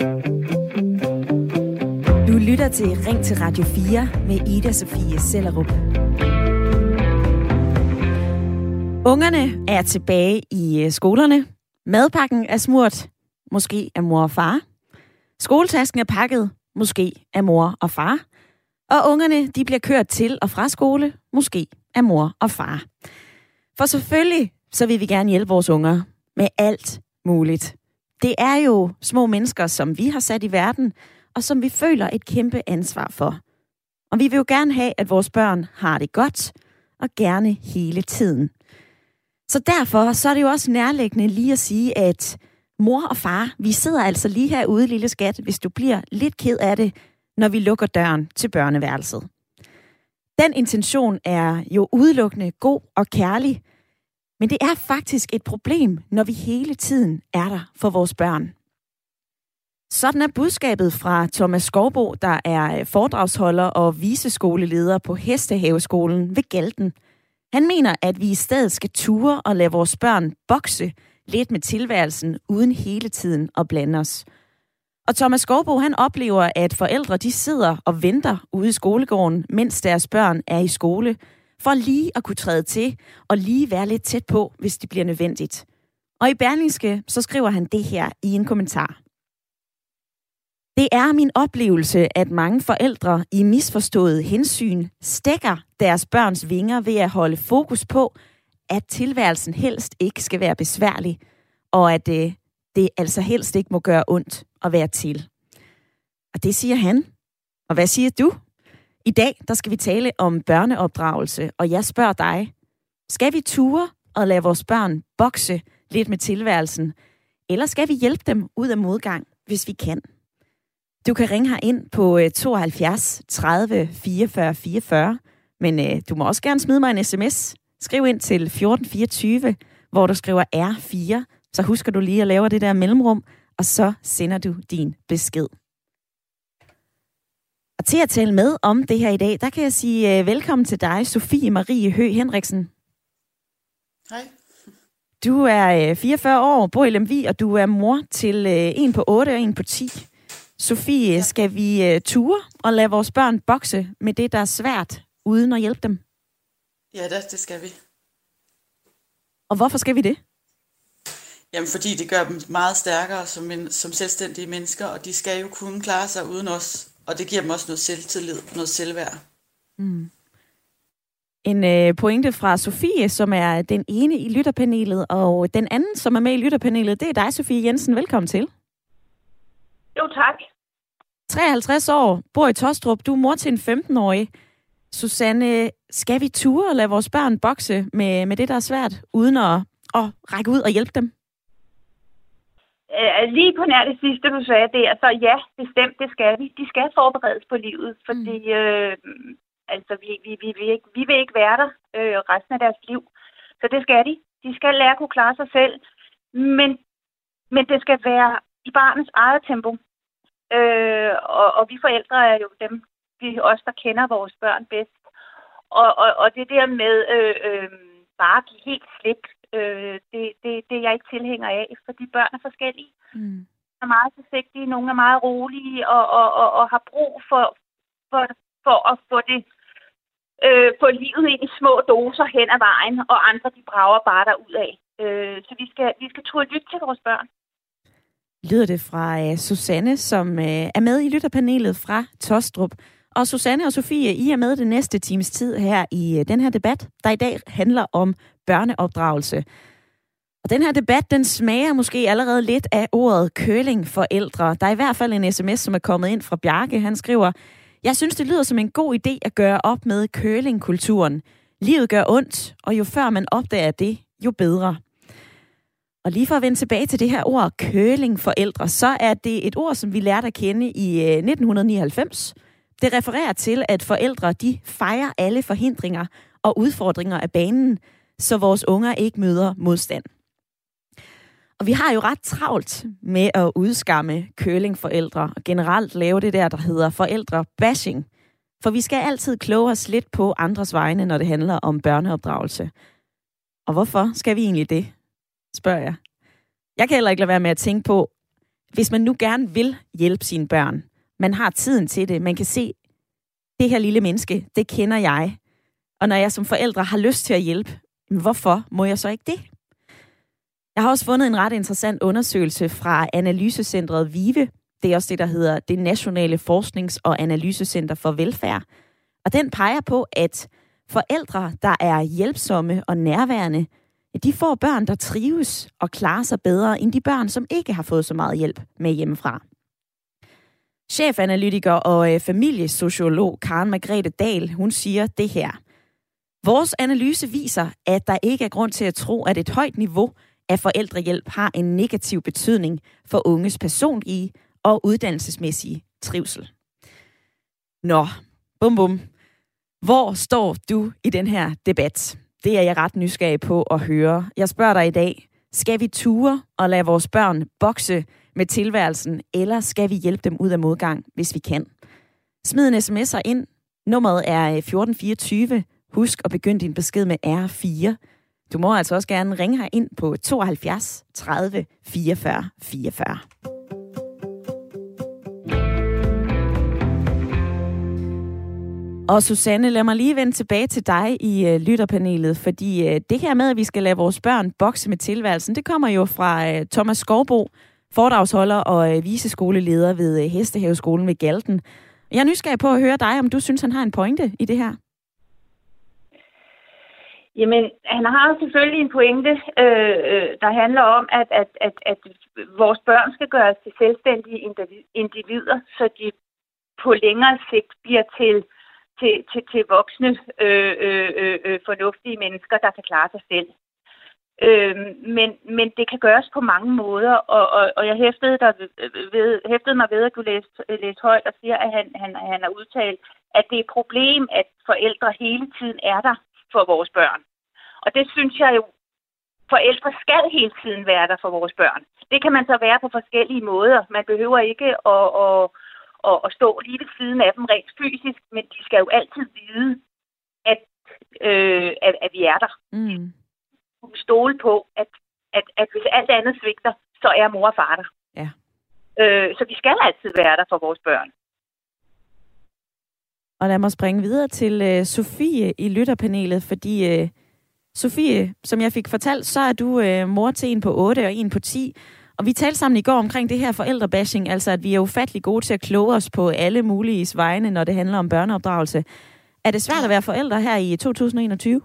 Du lytter til Ring til Radio 4 med Ida Sofie Sellerup. Ungerne er tilbage i øh, skolerne. Madpakken er smurt, måske af mor og far. Skoletasken er pakket, måske af mor og far. Og ungerne de bliver kørt til og fra skole, måske af mor og far. For selvfølgelig så vil vi gerne hjælpe vores unger med alt muligt. Det er jo små mennesker, som vi har sat i verden, og som vi føler et kæmpe ansvar for. Og vi vil jo gerne have, at vores børn har det godt, og gerne hele tiden. Så derfor så er det jo også nærliggende lige at sige, at mor og far, vi sidder altså lige herude, lille skat, hvis du bliver lidt ked af det, når vi lukker døren til børneværelset. Den intention er jo udelukkende god og kærlig, men det er faktisk et problem, når vi hele tiden er der for vores børn. Sådan er budskabet fra Thomas Skovbo, der er øh, foredragsholder og viseskoleleder på Hestehaveskolen ved Galten. Han mener, at vi i stedet skal ture og lade vores børn bokse lidt med tilværelsen, uden hele tiden at blande os. Og Thomas Skovbo, han oplever, at forældre de sidder og venter ude i skolegården, mens deres børn er i skole, for lige at kunne træde til og lige være lidt tæt på, hvis det bliver nødvendigt. Og i Berlingske, så skriver han det her i en kommentar. Det er min oplevelse, at mange forældre i misforstået hensyn stikker deres børns vinger ved at holde fokus på, at tilværelsen helst ikke skal være besværlig, og at øh, det altså helst ikke må gøre ondt at være til. Og det siger han. Og hvad siger du? I dag der skal vi tale om børneopdragelse, og jeg spørger dig, skal vi ture og lade vores børn bokse lidt med tilværelsen, eller skal vi hjælpe dem ud af modgang, hvis vi kan? Du kan ringe her ind på 72 30 44 44, men øh, du må også gerne smide mig en sms. Skriv ind til 1424, hvor du skriver R4, så husker du lige at lave det der mellemrum, og så sender du din besked. Og til at tale med om det her i dag, der kan jeg sige uh, velkommen til dig, Sofie Marie Hø Henriksen. Hej. Du er uh, 44 år, bor i Lemvi, og du er mor til uh, en på 8 og en på 10. Sofie, ja. skal vi uh, ture og lade vores børn bokse med det, der er svært, uden at hjælpe dem? Ja, det, det skal vi. Og hvorfor skal vi det? Jamen, fordi det gør dem meget stærkere som, en, som selvstændige mennesker, og de skal jo kunne klare sig uden os. Og det giver dem også noget selvtillid, noget selvværd. Mm. En øh, pointe fra Sofie, som er den ene i lytterpanelet, og den anden, som er med i lytterpanelet, det er dig, Sofie Jensen. Velkommen til. Jo, tak. 53 år, bor i Tostrup. Du er mor til en 15-årig. Susanne, skal vi ture og lade vores børn bokse med, med det, der er svært, uden at, at række ud og hjælpe dem? Øh, lige på nær det sidste, du sagde der, så ja, bestemt, det skal vi. De skal forberedes på livet, fordi mm. øh, altså, vi, vi, vi, vi, ikke, vi vil ikke være der øh, resten af deres liv. Så det skal de. De skal lære at kunne klare sig selv, men, men det skal være i barnets eget tempo. Øh, og, og vi forældre er jo dem, vi os, der kender vores børn bedst. Og, og, og det der med øh, øh, bare at give helt slip, øh, det, det, det er jeg ikke tilhænger af, fordi børn er forskellige. Mm. er meget forsigtige, nogle er meget rolige og, og, og, og har brug for, for, for at få det øh, få livet ind i små doser hen ad vejen, og andre de brager bare derud af. Øh, så vi skal, vi skal turde lytte til vores børn. Lyder det fra uh, Susanne, som uh, er med i lytterpanelet fra Tostrup. Og Susanne og Sofie, I er med det næste times tid her i øh, den her debat, der i dag handler om børneopdragelse. Og den her debat, den smager måske allerede lidt af ordet kølingforældre. Der er i hvert fald en sms, som er kommet ind fra Bjarke. Han skriver, jeg synes, det lyder som en god idé at gøre op med kølingkulturen. Livet gør ondt, og jo før man opdager det, jo bedre. Og lige for at vende tilbage til det her ord kølingforældre, så er det et ord, som vi lærte at kende i øh, 1999. Det refererer til, at forældre de fejrer alle forhindringer og udfordringer af banen, så vores unger ikke møder modstand. Og vi har jo ret travlt med at udskamme curlingforældre og generelt lave det der, der hedder forældre-bashing. For vi skal altid kloge os lidt på andres vegne, når det handler om børneopdragelse. Og hvorfor skal vi egentlig det, spørger jeg. Jeg kan heller ikke lade være med at tænke på, hvis man nu gerne vil hjælpe sine børn, man har tiden til det, man kan se, det her lille menneske, det kender jeg. Og når jeg som forældre har lyst til at hjælpe, hvorfor må jeg så ikke det? Jeg har også fundet en ret interessant undersøgelse fra analysecentret VIVE. Det er også det, der hedder det Nationale Forsknings- og Analysecenter for Velfærd. Og den peger på, at forældre, der er hjælpsomme og nærværende, de får børn, der trives og klarer sig bedre end de børn, som ikke har fået så meget hjælp med hjemmefra. Chefanalytiker og øh, familiesociolog Karen Margrethe Dahl, hun siger det her. Vores analyse viser, at der ikke er grund til at tro, at et højt niveau af forældrehjælp har en negativ betydning for unges personlige og uddannelsesmæssige trivsel. Nå, bum bum. Hvor står du i den her debat? Det er jeg ret nysgerrig på at høre. Jeg spørger dig i dag, skal vi ture og lade vores børn bokse med tilværelsen, eller skal vi hjælpe dem ud af modgang, hvis vi kan? Smid en sms'er ind. Nummeret er øh, 1424. Husk at begynde din besked med R4. Du må altså også gerne ringe her ind på 72 30 44 44. Og Susanne, lad mig lige vende tilbage til dig i øh, lytterpanelet, fordi øh, det her med, at vi skal lade vores børn bokse med tilværelsen, det kommer jo fra øh, Thomas Skovbo, foredragsholder og øh, viseskoleleder ved uh, Hestehaveskolen ved Galten. Jeg er nysgerrig på at høre dig, om du synes, han har en pointe i det her. Jamen, han har selvfølgelig en pointe, øh, øh der handler om, at, at, at, at vores børn skal gøres til selvstændige individer, så de på længere sigt bliver til, til, til, til voksne, øh, øh, øh fornuftige mennesker, der kan klare sig selv. Øh, men, men det kan gøres på mange måder, og, og, og jeg hæftede, der ved, hæftede mig ved at du læste, læste højt og siger, at han, han, han har udtalt, at det er et problem, at forældre hele tiden er der for vores børn. Og det synes jeg jo, forældre skal hele tiden være der for vores børn. Det kan man så være på forskellige måder. Man behøver ikke at, at, at, at stå lige ved siden af dem rent fysisk, men de skal jo altid vide, at, øh, at, at vi er der. Mm. Stole på, at, at, at hvis alt andet svigter, så er mor og far der. Ja. Øh, så vi skal altid være der for vores børn. Og lad mig springe videre til uh, Sofie i lytterpanelet, fordi uh, Sofie, som jeg fik fortalt, så er du uh, mor til en på 8 og en på 10. Og vi talte sammen i går omkring det her forældrebashing, altså at vi er ufattelig gode til at kloge os på alle mulige vegne, når det handler om børneopdragelse. Er det svært at være forældre her i 2021?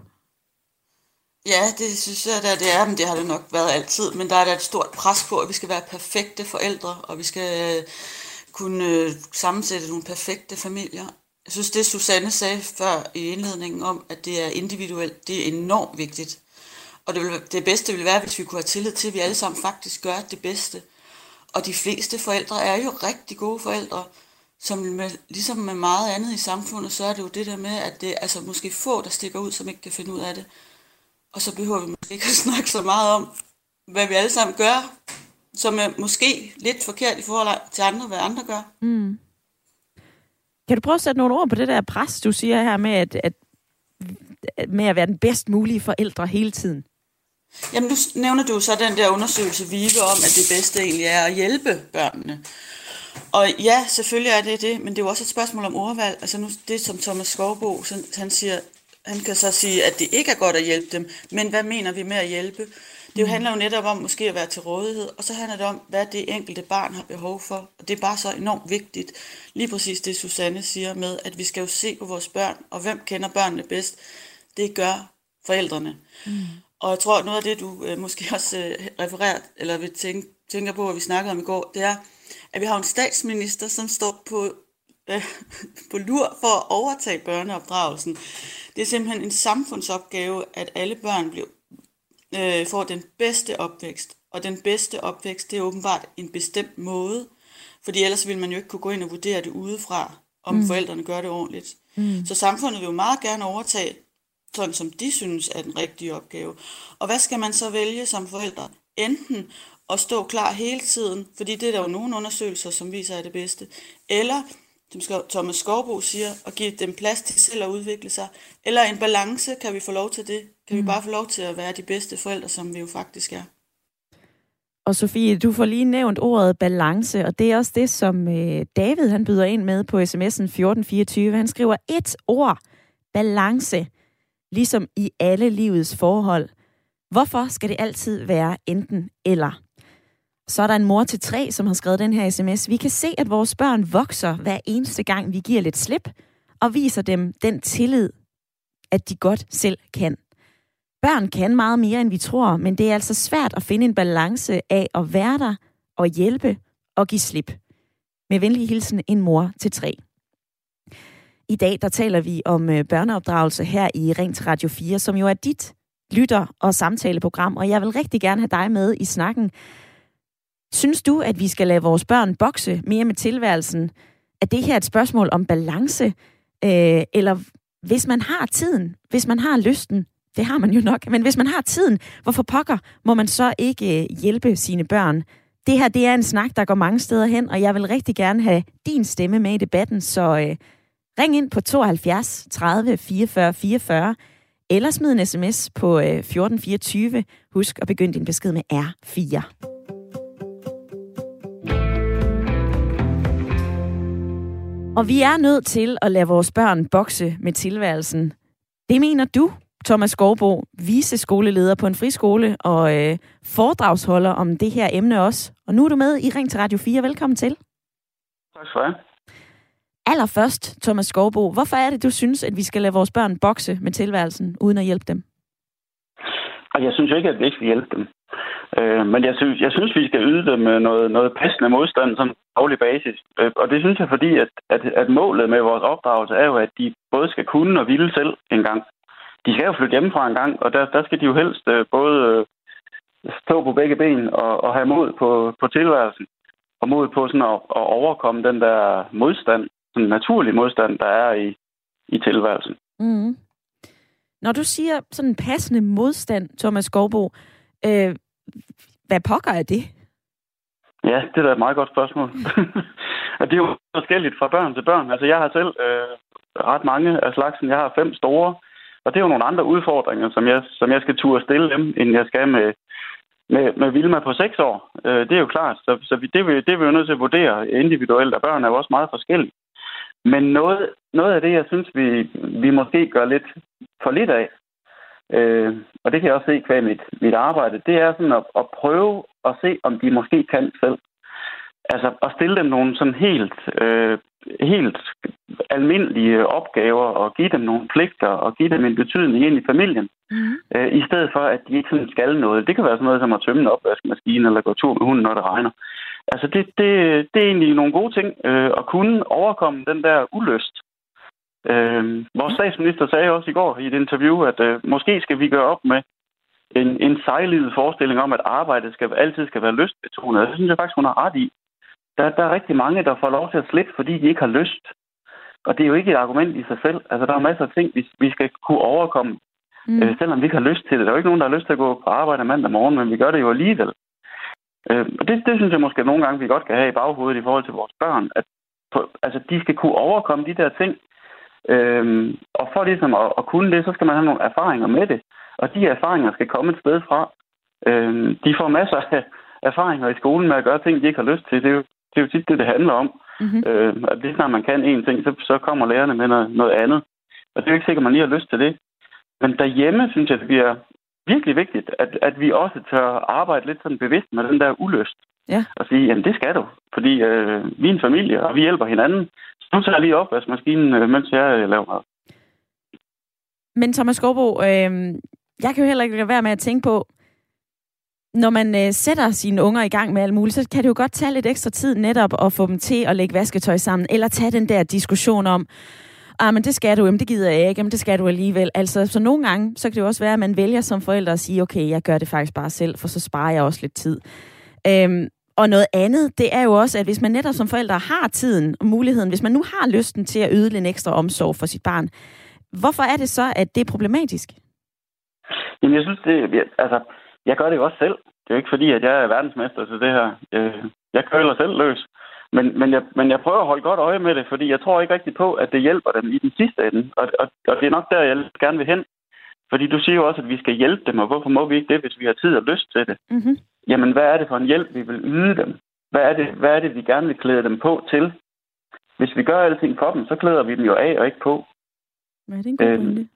Ja, det synes jeg da, det er, men det har det nok været altid. Men der er der et stort pres på, at vi skal være perfekte forældre, og vi skal øh, kunne øh, sammensætte nogle perfekte familier. Jeg synes, det Susanne sagde før i indledningen om, at det er individuelt, det er enormt vigtigt. Og det, vil, det bedste ville være, hvis vi kunne have tillid til, at vi alle sammen faktisk gør det bedste. Og de fleste forældre er jo rigtig gode forældre, som med, ligesom med meget andet i samfundet, så er det jo det der med, at det er altså måske få, der stikker ud, som ikke kan finde ud af det. Og så behøver vi måske ikke at snakke så meget om, hvad vi alle sammen gør, som er måske lidt forkert i forhold til andre, hvad andre gør. Mm. Kan du prøve at sætte nogle ord på det der pres, du siger her med at, at, med at være den bedst mulige forældre hele tiden? Jamen, nu nævner du så den der undersøgelse, Vive, om, at det bedste egentlig er at hjælpe børnene. Og ja, selvfølgelig er det det, men det er jo også et spørgsmål om ordvalg. Altså nu, det som Thomas Skovbo, han siger, han kan så sige, at det ikke er godt at hjælpe dem, men hvad mener vi med at hjælpe? Det jo handler jo netop om måske at være til rådighed, og så handler det om, hvad det enkelte barn har behov for. Og det er bare så enormt vigtigt, lige præcis det Susanne siger med, at vi skal jo se på vores børn, og hvem kender børnene bedst? Det gør forældrene. Mm. Og jeg tror, at noget af det, du øh, måske også øh, refererer, eller vil tænke, tænker på, hvad vi snakkede om i går, det er, at vi har en statsminister, som står på, på lur for at overtage børneopdragelsen. Det er simpelthen en samfundsopgave, at alle børn bliver øh, får den bedste opvækst. Og den bedste opvækst, det er åbenbart en bestemt måde. Fordi ellers ville man jo ikke kunne gå ind og vurdere det udefra, om mm. forældrene gør det ordentligt. Mm. Så samfundet vil jo meget gerne overtage, sådan som de synes er den rigtige opgave. Og hvad skal man så vælge som forældre? Enten at stå klar hele tiden, fordi det er der jo nogle undersøgelser, som viser er det bedste, eller som Thomas Skovbo siger, at give dem plads til selv at udvikle sig. Eller en balance, kan vi få lov til det? Kan mm. vi bare få lov til at være de bedste forældre, som vi jo faktisk er? Og Sofie, du får lige nævnt ordet balance, og det er også det, som øh, David han byder ind med på sms'en 1424. Han skriver et ord, balance, ligesom i alle livets forhold. Hvorfor skal det altid være enten eller? Så er der en mor til tre, som har skrevet den her sms. Vi kan se, at vores børn vokser hver eneste gang, vi giver lidt slip, og viser dem den tillid, at de godt selv kan. Børn kan meget mere, end vi tror, men det er altså svært at finde en balance af at være der og hjælpe og give slip. Med venlig hilsen, en mor til tre. I dag der taler vi om øh, børneopdragelse her i Ring til Radio 4, som jo er dit lytter- og samtaleprogram, og jeg vil rigtig gerne have dig med i snakken. Synes du, at vi skal lade vores børn bokse mere med tilværelsen? Er det her et spørgsmål om balance? Øh, eller hvis man har tiden, hvis man har lysten, det har man jo nok, men hvis man har tiden, hvorfor pokker må man så ikke øh, hjælpe sine børn? Det her, det er en snak, der går mange steder hen, og jeg vil rigtig gerne have din stemme med i debatten, så øh, ring ind på 72 30 44 44, eller smid en sms på øh, 1424. Husk at begynde din besked med R4. Og vi er nødt til at lade vores børn bokse med tilværelsen. Det mener du, Thomas Skovbo, viseskoleleder på en friskole og øh, foredragsholder om det her emne også. Og nu er du med i Ring til Radio 4. Velkommen til. Tak for det. Allerførst, Thomas Skovbo, hvorfor er det, du synes, at vi skal lade vores børn bokse med tilværelsen, uden at hjælpe dem? Og jeg synes ikke, at vi ikke skal hjælpe dem. Øh, men jeg synes, jeg synes, vi skal yde dem øh, noget, noget passende modstand som daglig basis. Øh, og det synes jeg, fordi at, at, at målet med vores opdragelse er jo, at de både skal kunne og ville selv en gang. De skal jo flytte hjemmefra en gang, og der, der skal de jo helst øh, både øh, stå på begge ben og, og have mod på, på tilværelsen. Og mod på sådan at, at overkomme den der modstand, sådan naturlig modstand, der er i, i tilværelsen. Mm. Når du siger sådan en passende modstand, Thomas Skovbo, øh, hvad pokker er det? Ja, det er da et meget godt spørgsmål. og det er jo forskelligt fra børn til børn. Altså, jeg har selv øh, ret mange af slagsen. Jeg har fem store, og det er jo nogle andre udfordringer, som jeg, som jeg skal turde stille dem, end jeg skal med, med, med Vilma på 6 år. Øh, det er jo klart. Så, så vi, det, det er vi jo nødt til at vurdere individuelt, og børn er jo også meget forskellige. Men noget, noget af det, jeg synes, vi, vi måske gør lidt for lidt af, øh, og det kan jeg også se kvæg mit, mit arbejde, det er sådan at, at prøve at se, om de måske kan selv. Altså at stille dem nogle sådan helt, øh, helt almindelige opgaver og give dem nogle pligter og give dem en betydning ind i familien. Mm. Øh, I stedet for, at de ikke sådan skal noget. Det kan være sådan noget som at tømme en opvaskemaskine eller gå tur med hunden, når det regner. Altså det, det, det er egentlig nogle gode ting øh, at kunne overkomme den der ulyst. Øh, vores statsminister sagde også i går i et interview, at øh, måske skal vi gøre op med en, en sejlivet forestilling om, at arbejdet skal, altid skal være lystbetonet. Det synes jeg faktisk, hun har ret i. Der, der er rigtig mange, der får lov til at slippe, fordi de ikke har lyst. Og det er jo ikke et argument i sig selv. Altså, der er masser af ting, vi, vi skal kunne overkomme, mm. øh, selvom vi ikke har lyst til det. Der er jo ikke nogen, der har lyst til at gå på arbejde mandag morgen, men vi gør det jo alligevel. Øh, og det, det synes jeg måske nogle gange, vi godt kan have i baghovedet i forhold til vores børn. At på, altså, de skal kunne overkomme de der ting. Øh, og for ligesom at, at kunne det, så skal man have nogle erfaringer med det. Og de erfaringer skal komme et sted fra. Øh, de får masser af erfaringer i skolen med at gøre ting, de ikke har lyst til. Det er jo, det er jo tit det, det handler om. Mm-hmm. Øh, at lige snart man kan en ting, så, så kommer lærerne med noget, noget andet. Og det er jo ikke sikkert, at man lige har lyst til det. Men derhjemme synes jeg, det bliver virkelig vigtigt, at, at vi også tør arbejde lidt sådan bevidst med den der ulyst. Ja. Og sige, jamen det skal du, fordi øh, vi er en familie, og vi hjælper hinanden. Nu tager jeg lige opvaskemaskinen, øh, mens jeg øh, laver mad. Men Thomas Skorbo, øh, jeg kan jo heller ikke lade være med at tænke på, når man øh, sætter sine unger i gang med alt muligt, så kan det jo godt tage lidt ekstra tid netop at få dem til at lægge vasketøj sammen, eller tage den der diskussion om, ah, men det skal du, jamen det gider jeg ikke, jamen det skal du alligevel. Altså, så nogle gange, så kan det jo også være, at man vælger som forældre at sige, okay, jeg gør det faktisk bare selv, for så sparer jeg også lidt tid. Øhm, og noget andet, det er jo også, at hvis man netop som forældre har tiden og muligheden, hvis man nu har lysten til at yde lidt ekstra omsorg for sit barn, hvorfor er det så, at det er problematisk? Jamen, jeg synes, det, altså, jeg gør det jo også selv. Det er jo ikke fordi, at jeg er verdensmester til det her. Øh, jeg køler selv løs. Men, men, jeg, men jeg prøver at holde godt øje med det, fordi jeg tror ikke rigtig på, at det hjælper dem i den sidste ende. Og, og, og det er nok der, jeg gerne vil hen. Fordi du siger jo også, at vi skal hjælpe dem, og hvorfor må vi ikke det, hvis vi har tid og lyst til det? Mm-hmm. Jamen, hvad er det for en hjælp, vi vil yde dem? Hvad er det, hvad er det vi gerne vil klæde dem på til? Hvis vi gør alting for dem, så klæder vi dem jo af og ikke på. Det er en god øhm,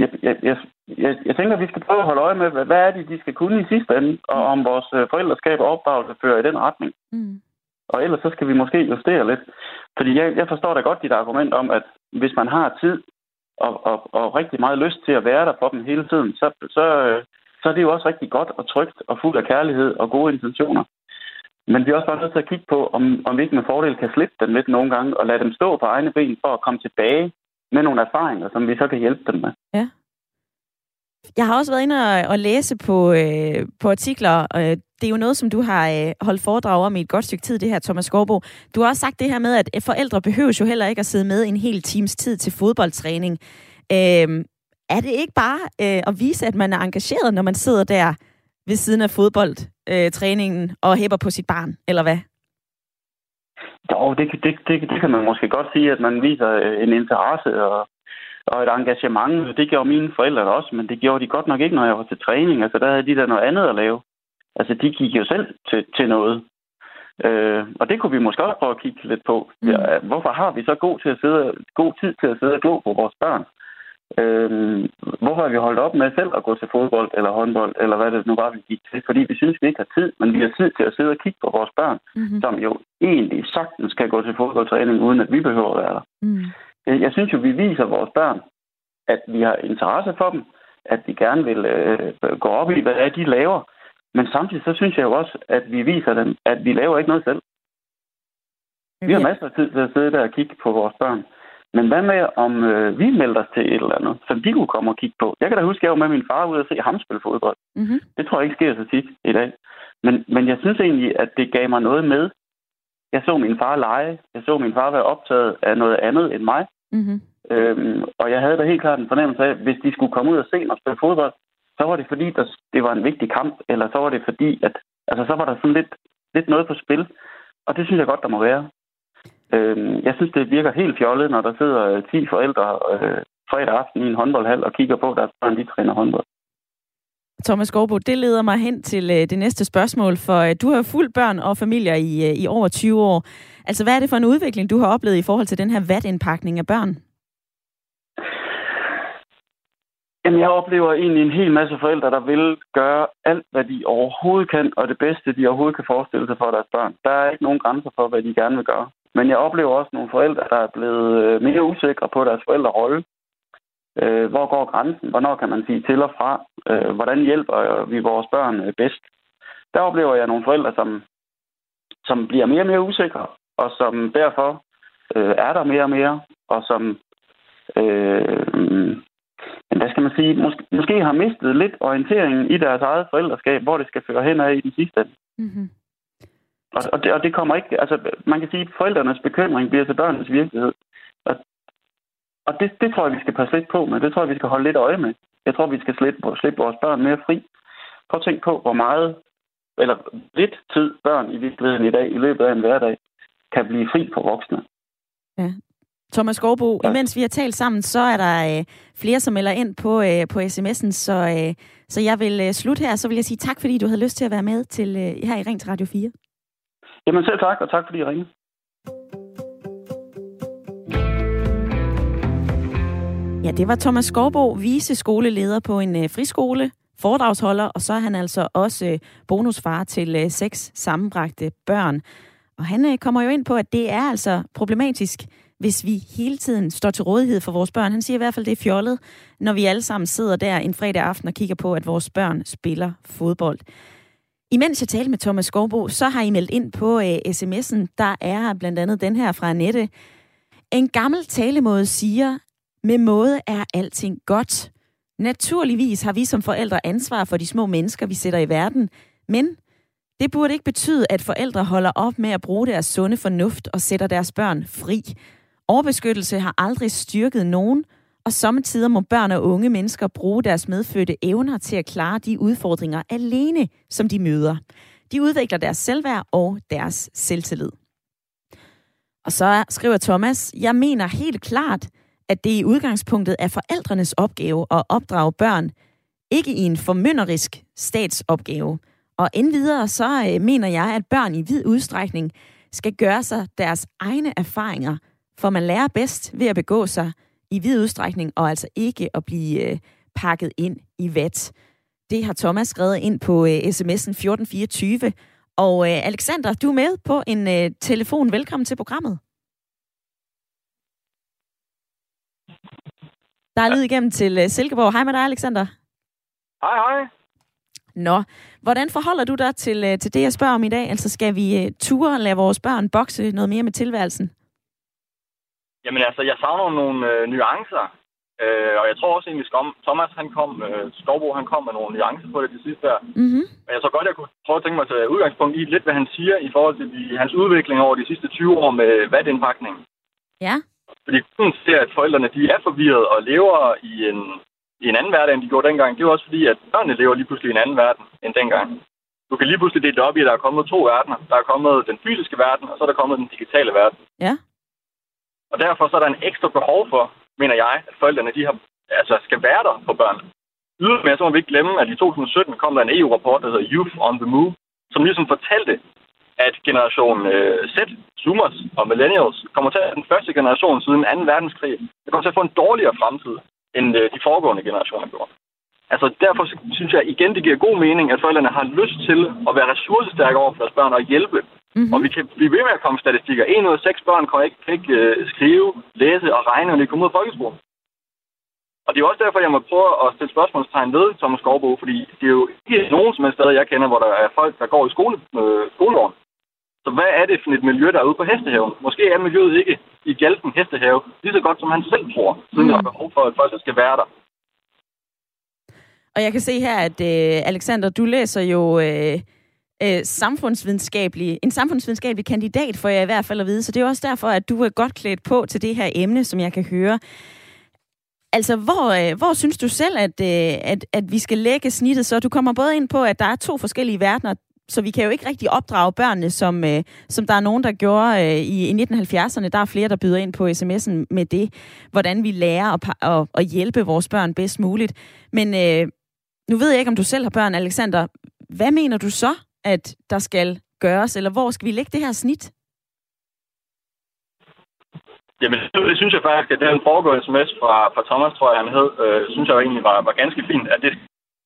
jeg, jeg, jeg, jeg, jeg tænker, at vi skal prøve at holde øje med, hvad, hvad er det, de skal kunne i sidste ende, og mm. om vores øh, forældreskab og opdragelse fører i den retning. Mm. Og ellers så skal vi måske justere lidt. Fordi jeg, jeg forstår da godt dit argument om, at hvis man har tid og, og, og rigtig meget lyst til at være der for dem hele tiden, så, så, øh, så er det jo også rigtig godt og trygt og fuld af kærlighed og gode intentioner. Men vi er også bare nødt til at kigge på, om, om vi ikke med fordel kan slippe dem lidt nogle gange og lade dem stå på egne ben for at komme tilbage med nogle erfaringer, som vi så kan hjælpe dem med. Ja. Jeg har også været inde og, og læse på, øh, på artikler. Øh, det er jo noget, som du har øh, holdt foredrag om i et godt stykke tid, det her, Thomas Skorbo. Du har også sagt det her med, at forældre behøver jo heller ikke at sidde med en hel times tid til fodboldtræning. Øh, er det ikke bare øh, at vise, at man er engageret, når man sidder der ved siden af fodboldtræningen øh, og hæpper på sit barn, eller hvad? Jo, det, det, det, det kan man måske godt sige, at man viser øh, en interesse og, og et engagement. Det gjorde mine forældre også, men det gjorde de godt nok ikke, når jeg var til træning. Altså, der havde de der noget andet at lave. Altså, de gik jo selv til, til noget. Øh, og det kunne vi måske også prøve at kigge lidt på. Mm. Ja, hvorfor har vi så god, til at sidde, god tid til at sidde og glo på vores børn? Øh, hvorfor har vi holdt op med selv at gå til fodbold eller håndbold, eller hvad det nu var, vi gik til? Fordi vi synes, vi ikke har tid, men vi har tid til at sidde og kigge på vores børn, mm-hmm. som jo egentlig sagtens skal gå til fodboldtræning, uden at vi behøver at være der. Mm. Jeg synes jo, vi viser vores børn, at vi har interesse for dem, at vi gerne vil øh, gå op i, hvad det er, de laver. Men samtidig så synes jeg jo også, at vi viser dem, at vi laver ikke noget selv. Vi har masser af tid til at sidde der og kigge på vores børn. Men hvad med, om øh, vi melder os til et eller andet, som de kunne komme og kigge på? Jeg kan da huske, at jeg var med min far ud og se ham spille fodbold. Mm-hmm. Det tror jeg ikke sker så tit i dag. Men, men jeg synes egentlig, at det gav mig noget med. Jeg så min far lege. Jeg så min far være optaget af noget andet end mig. Mm-hmm. Øhm, og jeg havde da helt klart en fornemmelse af, at hvis de skulle komme ud og se mig spille fodbold, så var det fordi, der, det var en vigtig kamp, eller så var det fordi, at altså, så var der sådan lidt, lidt noget på spil. Og det synes jeg godt, der må være. Øh, jeg synes, det virker helt fjollet, når der sidder 10 forældre øh, fredag aften i en håndboldhal og kigger på, at deres børn de træner håndbold. Thomas Skorbo, det leder mig hen til øh, det næste spørgsmål, for øh, du har fuldt børn og familier i, øh, i over 20 år. Altså, hvad er det for en udvikling, du har oplevet i forhold til den her vatindpakning af børn? Jamen, jeg oplever egentlig en hel masse forældre, der vil gøre alt, hvad de overhovedet kan, og det bedste, de overhovedet kan forestille sig for deres børn. Der er ikke nogen grænser for, hvad de gerne vil gøre. Men jeg oplever også nogle forældre, der er blevet mere usikre på deres forældrerolle. Øh, hvor går grænsen? Hvornår kan man sige til og fra? Øh, hvordan hjælper vi vores børn bedst? Der oplever jeg nogle forældre, som, som bliver mere og mere usikre, og som derfor øh, er der mere og mere, og som, øh, hvad skal man sige, måske, måske har mistet lidt orienteringen i deres eget forældreskab, hvor det skal føre hen af i den sidste ende. Mm-hmm. Og, og, det, og det kommer ikke... Altså, man kan sige, at forældrenes bekymring bliver til børnenes virkelighed. Og, det, det tror jeg, vi skal passe lidt på med. Det tror jeg, vi skal holde lidt øje med. Jeg tror, vi skal slippe, slippe vores børn mere fri. Prøv at tænke på, hvor meget eller lidt tid børn i virkeligheden i dag, i løbet af en hverdag, kan blive fri for voksne. Ja. Thomas Skovbo, ja. imens vi har talt sammen, så er der øh, flere, som melder ind på, øh, på sms'en, så, øh, så jeg vil øh, slutte her. Så vil jeg sige tak, fordi du havde lyst til at være med til øh, her i Ring til Radio 4. Jamen selv tak, og tak fordi I ringede. Ja, det var Thomas Skovbo, vise skoleleder på en øh, friskole, foredragsholder, og så er han altså også øh, bonusfar til øh, seks sammenbragte børn. Og han kommer jo ind på, at det er altså problematisk, hvis vi hele tiden står til rådighed for vores børn. Han siger i hvert fald, det er fjollet, når vi alle sammen sidder der en fredag aften og kigger på, at vores børn spiller fodbold. Imens jeg talte med Thomas Skovbo, så har I meldt ind på uh, sms'en, der er blandt andet den her fra Annette. En gammel talemåde siger, med måde er alting godt. Naturligvis har vi som forældre ansvar for de små mennesker, vi sætter i verden, men det burde ikke betyde, at forældre holder op med at bruge deres sunde fornuft og sætter deres børn fri. Overbeskyttelse har aldrig styrket nogen, og samtidig må børn og unge mennesker bruge deres medfødte evner til at klare de udfordringer alene, som de møder. De udvikler deres selvværd og deres selvtillid. Og så skriver Thomas, jeg mener helt klart, at det i udgangspunktet er forældrenes opgave at opdrage børn, ikke i en formynderisk statsopgave. Og endvidere så øh, mener jeg, at børn i vid udstrækning skal gøre sig deres egne erfaringer, for man lærer bedst ved at begå sig i vid udstrækning, og altså ikke at blive øh, pakket ind i vat. Det har Thomas skrevet ind på øh, sms'en 1424. Og øh, Alexander, du er med på en øh, telefon. Velkommen til programmet. Der er lyd igennem til øh, Silkeborg. Hej med dig, Alexander. Hej, hej. Nå, hvordan forholder du dig til, øh, til det, jeg spørger om i dag? Altså, skal vi øh, ture og lade vores børn bokse noget mere med tilværelsen? Jamen altså, jeg savner nogle øh, nuancer. Øh, og jeg tror også egentlig, at Thomas han kom, øh, Skovbo han kom med nogle nuancer på det til sidst der. Mm-hmm. Men jeg tror godt, jeg kunne prøve at tænke mig til udgangspunkt i lidt, hvad han siger i forhold til de, hans udvikling over de sidste 20 år med vatindpakning. Ja. Fordi hun ser, at forældrene de er forvirret og lever i en, i en anden verden, end de gjorde dengang. Det er også fordi, at børnene lever lige pludselig i en anden verden end dengang. Du kan lige pludselig dele det op i, at der er kommet to verdener. Der er kommet den fysiske verden, og så er der kommet den digitale verden. Ja. Og derfor så er der en ekstra behov for, mener jeg, at forældrene de har, altså, skal være der for børn. Ydermere så må vi ikke glemme, at i 2017 kom der en EU-rapport, der hedder Youth on the Move, som ligesom fortalte, at generation øh, Z, Zoomers og Millennials kommer til at være den første generation siden 2. verdenskrig. Det kommer til at få en dårligere fremtid, end øh, de foregående generationer gjorde. Altså derfor synes jeg igen, det giver god mening, at forældrene har lyst til at være ressourcestærke over for deres børn og hjælpe. Mm-hmm. Og vi kan blive ved med at komme statistikker. En ud af seks børn kan ikke, kan ikke uh, skrive, læse og regne, når de kommer ud af folkeskolen. Og det er også derfor, jeg må prøve at stille spørgsmålstegn ved Thomas Skovbo, fordi det er jo ikke nogen som helst steder, jeg kender, hvor der er folk, der går i skole, øh, skolegården. Så hvad er det for et miljø, der er ude på hestehaven? Måske er miljøet ikke i Galten Hestehave lige så godt, som han selv tror, siden mm. der er behov for, at folk skal være der. Og jeg kan se her, at øh, Alexander, du læser jo øh, øh, samfundsvidenskabelig, en samfundsvidenskabelig kandidat, for jeg i hvert fald at vide. Så det er også derfor, at du er godt klædt på til det her emne, som jeg kan høre. Altså, hvor, øh, hvor synes du selv, at, øh, at, at vi skal lægge snittet? Så du kommer både ind på, at der er to forskellige verdener, så vi kan jo ikke rigtig opdrage børnene, som, øh, som der er nogen, der gjorde øh, i, i 1970'erne. Der er flere, der byder ind på sms'en med det, hvordan vi lærer at, at, at hjælpe vores børn bedst muligt. Men øh, nu ved jeg ikke, om du selv har børn, Alexander. Hvad mener du så, at der skal gøres, eller hvor skal vi lægge det her snit? Jamen, det synes jeg faktisk, at den foregående sms fra, fra Thomas, tror jeg, han hed, øh, synes jeg egentlig var, var ganske fint, at det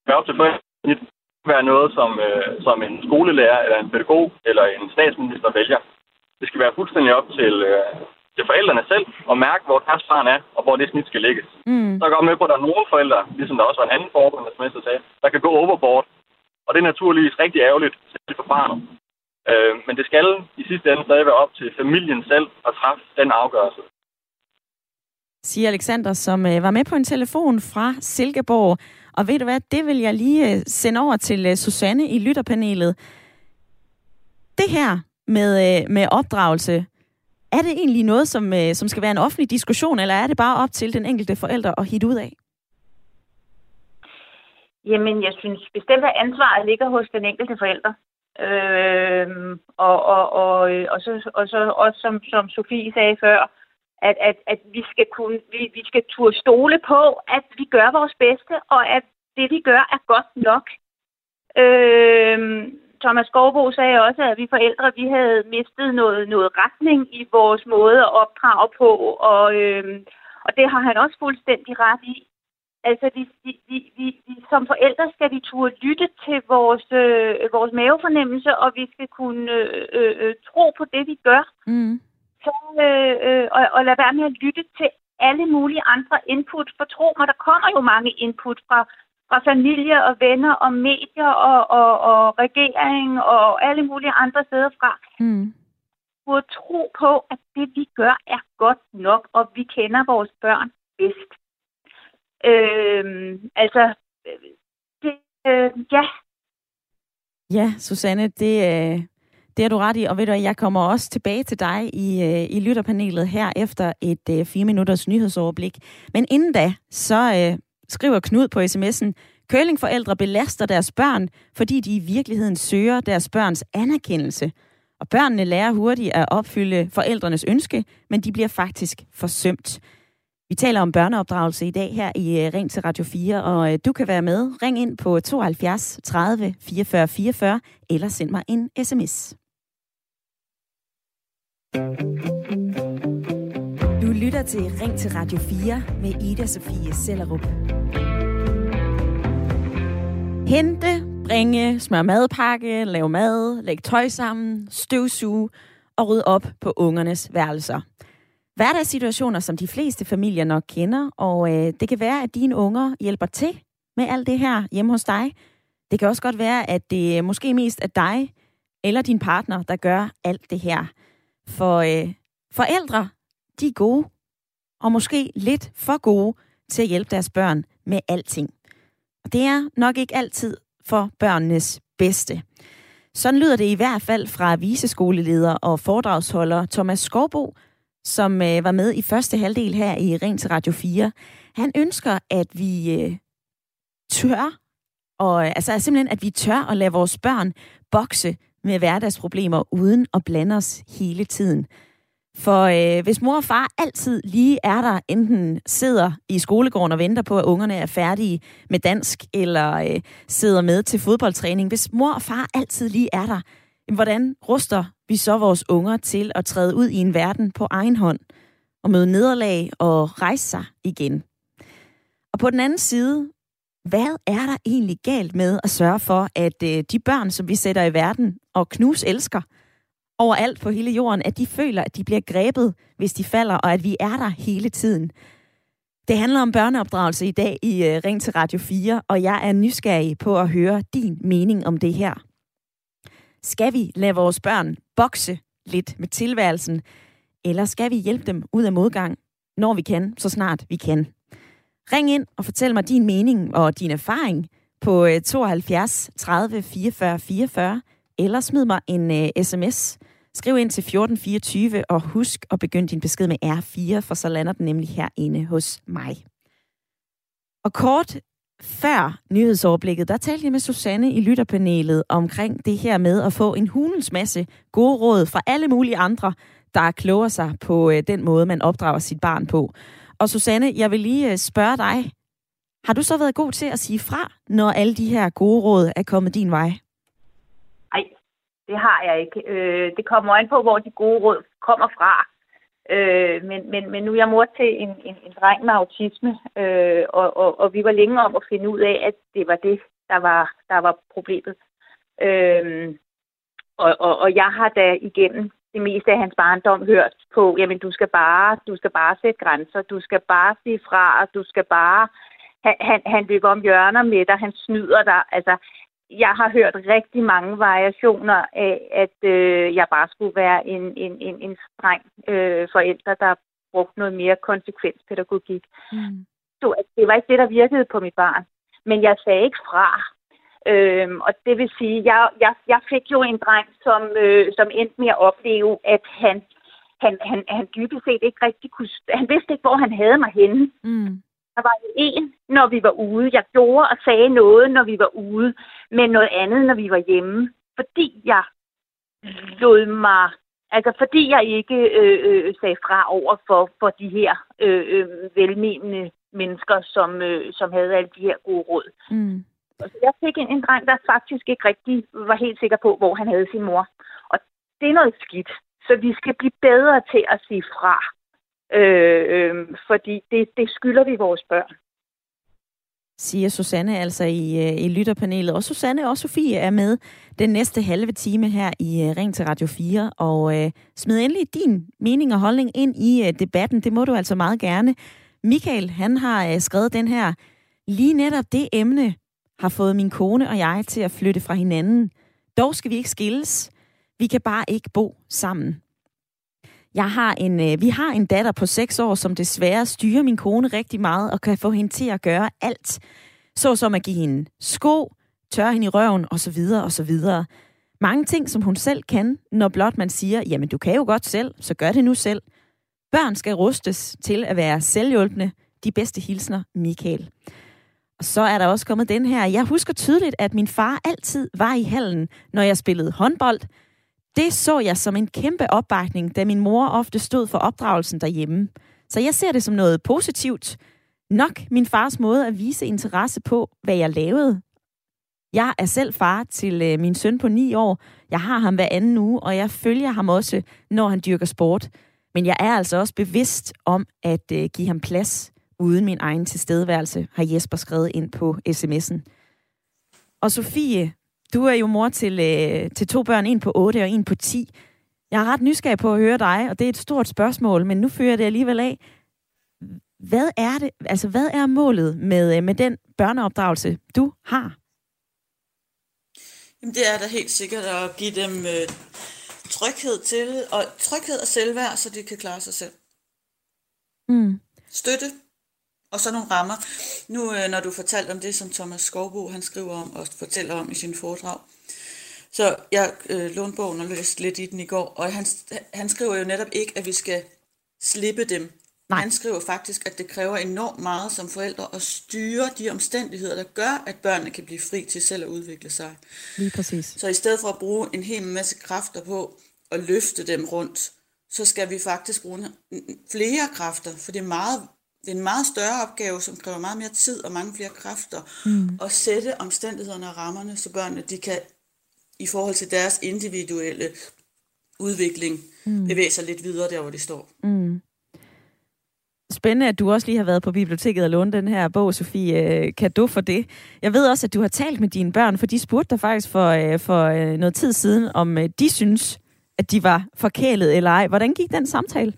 skal op til forældrene være noget, som, øh, som en skolelærer, eller en pædagog, eller en statsminister vælger. Det skal være fuldstændig op til, øh, til forældrene selv at mærke, hvor deres barn er, og hvor det snit skal ligges. Mm. Så jeg med på, at der er nogle forældre, ligesom der også var en anden forbund, som sagde, der kan gå overboard. Og det er naturligvis rigtig ærgerligt selv for barnet. Øh, men det skal i sidste ende stadig være op til familien selv at træffe den afgørelse. Siger Alexander, som øh, var med på en telefon fra Silkeborg. Og ved du hvad, det vil jeg lige øh, sende over til øh, Susanne i lytterpanelet. Det her med, øh, med opdragelse, er det egentlig noget, som, øh, som skal være en offentlig diskussion, eller er det bare op til den enkelte forælder at hitte ud af? Jamen, jeg synes bestemt, at ansvaret ligger hos den enkelte forælder. Øh, og, og, og, øh, og, så, og så også, som, som Sofie sagde før, at, at, at vi skal kunne, vi, vi skal turde stole på, at vi gør vores bedste, og at det, vi gør, er godt nok. Øh, Thomas Skovbo sagde også, at vi forældre vi havde mistet noget, noget retning i vores måde at opdrage på, og, øh, og det har han også fuldstændig ret i. Altså, vi, vi, vi, vi, som forældre skal vi turde lytte til vores, øh, vores mavefornemmelse, og vi skal kunne øh, øh, øh tro på det, vi gør. Mm. Så, øh, øh, og, og lade være med at lytte til alle mulige andre input. For tro mig, der kommer jo mange input fra, fra familie og venner og medier og, og, og regering og alle mulige andre steder fra. Mm. Burde tro på, at det vi gør er godt nok, og vi kender vores børn bedst. Øh, altså, det, øh, ja. Ja, Susanne, det, øh, det er du ret i, og ved du, jeg kommer også tilbage til dig i, øh, i lytterpanelet her efter et øh, fire minutters nyhedsoverblik. Men inden da, så øh, skriver Knud på sms'en, Kølingforældre belaster deres børn, fordi de i virkeligheden søger deres børns anerkendelse. Og børnene lærer hurtigt at opfylde forældrenes ønske, men de bliver faktisk forsømt. Vi taler om børneopdragelse i dag her i øh, Ring til Radio 4, og øh, du kan være med. Ring ind på 72 30 44 44, eller send mig en sms. Du lytter til Ring til Radio 4 med Ida Sofie Sellerup. Hente, bringe, smør madpakke, lave mad, lægge tøj sammen, støvsuge og rydde op på ungernes værelser. Hverdagssituationer, som de fleste familier nok kender, og øh, det kan være, at dine unger hjælper til med alt det her hjemme hos dig. Det kan også godt være, at det måske mest er dig eller din partner, der gør alt det her. For øh, forældre, de er gode, og måske lidt for gode til at hjælpe deres børn med alting. Og det er nok ikke altid for børnenes bedste. Sådan lyder det i hvert fald fra viseskoleleder og foredragsholder Thomas Skovbo, som øh, var med i første halvdel her i Ring til Radio 4. Han ønsker, at vi øh, tør, og, altså simpelthen, at vi tør at lade vores børn bokse med hverdagsproblemer, uden at blande os hele tiden. For øh, hvis mor og far altid lige er der, enten sidder i skolegården og venter på, at ungerne er færdige med dansk, eller øh, sidder med til fodboldtræning, hvis mor og far altid lige er der, hvordan ruster vi så vores unger til at træde ud i en verden på egen hånd, og møde nederlag og rejse sig igen? Og på den anden side, hvad er der egentlig galt med at sørge for, at øh, de børn, som vi sætter i verden og knus elsker, overalt på hele jorden, at de føler, at de bliver grebet, hvis de falder, og at vi er der hele tiden. Det handler om børneopdragelse i dag i øh, Ring til Radio 4, og jeg er nysgerrig på at høre din mening om det her. Skal vi lade vores børn bokse lidt med tilværelsen, eller skal vi hjælpe dem ud af modgang, når vi kan, så snart vi kan? Ring ind og fortæl mig din mening og din erfaring på 72 30 44 44, eller smid mig en øh, uh, sms. Skriv ind til 1424, og husk at begynde din besked med R4, for så lander den nemlig herinde hos mig. Og kort før nyhedsoverblikket, der talte jeg med Susanne i lytterpanelet omkring det her med at få en hulens masse gode råd fra alle mulige andre, der kloger sig på øh, den måde, man opdrager sit barn på. Og Susanne, jeg vil lige øh, spørge dig, har du så været god til at sige fra, når alle de her gode råd er kommet din vej? Nej, det har jeg ikke. Øh, det kommer an på, hvor de gode råd kommer fra. Øh, men, men, men nu er jeg mor til en, en, en dreng med autisme, øh, og, og, og vi var længe om at finde ud af, at det var det, der var, der var problemet. Øh, og, og, og jeg har da igennem det meste af hans barndom hørt på, jamen du skal bare, du skal bare sætte grænser, du skal bare sige fra, du skal bare, han, han, han løber om hjørner med dig, han snyder dig. Altså, jeg har hørt rigtig mange variationer af, at øh, jeg bare skulle være en, en, en, en streng øh, forælder, der brugte noget mere konsekvenspædagogik. Mm. Så det var ikke det, der virkede på mit barn. Men jeg sagde ikke fra. Øhm, og det vil sige, jeg, jeg, jeg fik jo en dreng, som, øh, som endte med at opleve, at han, han, han, han dybest set ikke rigtig kunne... Han vidste ikke, hvor han havde mig henne. Mm. Der var en, når vi var ude. Jeg gjorde og sagde noget, når vi var ude, men noget andet, når vi var hjemme. Fordi jeg lod mig... Altså, fordi jeg ikke øh, øh, sagde fra over for, for de her øh, øh, velmenende mennesker, som, øh, som havde alle de her gode råd. Mm. Så jeg fik en, en dreng, der faktisk ikke rigtig var helt sikker på, hvor han havde sin mor. Og det er noget skidt. Så vi skal blive bedre til at sige fra. Øh, øh, fordi det, det skylder vi vores børn. Siger Susanne altså i, øh, i lytterpanelet. Og Susanne og Sofie er med den næste halve time her i øh, Ring til Radio 4. Og øh, smid endelig din mening og holdning ind i øh, debatten. Det må du altså meget gerne. Michael, han har øh, skrevet den her. Lige netop det emne har fået min kone og jeg til at flytte fra hinanden. Dog skal vi ikke skilles. Vi kan bare ikke bo sammen. Jeg har en, øh, vi har en datter på 6 år, som desværre styrer min kone rigtig meget og kan få hende til at gøre alt. Så som at give hende sko, tørre hende i røven osv. osv. Mange ting, som hun selv kan, når blot man siger, jamen du kan jo godt selv, så gør det nu selv. Børn skal rustes til at være selvhjulpende. De bedste hilsner, Michael. Og så er der også kommet den her. Jeg husker tydeligt, at min far altid var i hallen, når jeg spillede håndbold. Det så jeg som en kæmpe opbakning, da min mor ofte stod for opdragelsen derhjemme. Så jeg ser det som noget positivt. Nok min fars måde at vise interesse på, hvad jeg lavede. Jeg er selv far til øh, min søn på 9 år. Jeg har ham hver anden uge, og jeg følger ham også, når han dyrker sport. Men jeg er altså også bevidst om at øh, give ham plads uden min egen tilstedeværelse, har Jesper skrevet ind på sms'en. Og Sofie, du er jo mor til, øh, til to børn, en på 8 og en på 10. Jeg er ret nysgerrig på at høre dig, og det er et stort spørgsmål, men nu fører det alligevel af. Hvad er det, altså hvad er målet med, øh, med den børneopdragelse, du har? Jamen, det er da helt sikkert at give dem øh, tryghed til, og tryghed og selvværd, så de kan klare sig selv. Mm. Støtte, og så nogle rammer. Nu, øh, når du fortalte om det, som Thomas Skovbo han skriver om og fortæller om i sin foredrag, så jeg øh, lånte bogen og læste lidt i den i går, og han, han skriver jo netop ikke, at vi skal slippe dem. Nej. Han skriver faktisk, at det kræver enormt meget som forældre at styre de omstændigheder, der gør, at børnene kan blive fri til selv at udvikle sig. Lige præcis. Så i stedet for at bruge en hel masse kræfter på at løfte dem rundt, så skal vi faktisk bruge flere kræfter, for det er, meget, det er en meget større opgave, som kræver meget mere tid og mange flere kræfter, mm. at sætte omstændighederne og rammerne, så børnene de kan i forhold til deres individuelle udvikling mm. bevæge sig lidt videre der, hvor de står. Mm. Spændende, at du også lige har været på biblioteket og lånt den her bog, Sofie. Kan du for det? Jeg ved også, at du har talt med dine børn, for de spurgte dig faktisk for, øh, for øh, noget tid siden, om øh, de synes, at de var forkælet eller ej. Hvordan gik den samtale?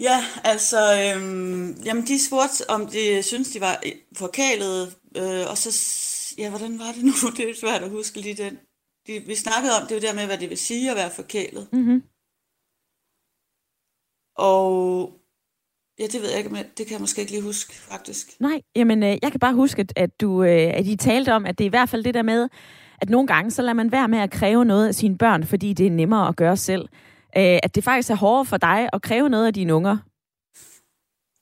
Ja, altså, øhm, jamen de spurgte, om de synes, de var forkælet, øh, og så, ja, hvordan var det nu? Det er svært at huske lige den. De, vi snakkede om det jo der med, hvad det vil sige at være forkælet. Mm-hmm. Og ja, det ved jeg ikke, men det kan jeg måske ikke lige huske, faktisk. Nej, jamen øh, jeg kan bare huske, at, at, du, øh, at I talte om, at det er i hvert fald det der med, at nogle gange, så lader man være med at kræve noget af sine børn, fordi det er nemmere at gøre selv. Øh, at det faktisk er hårdere for dig at kræve noget af dine unger.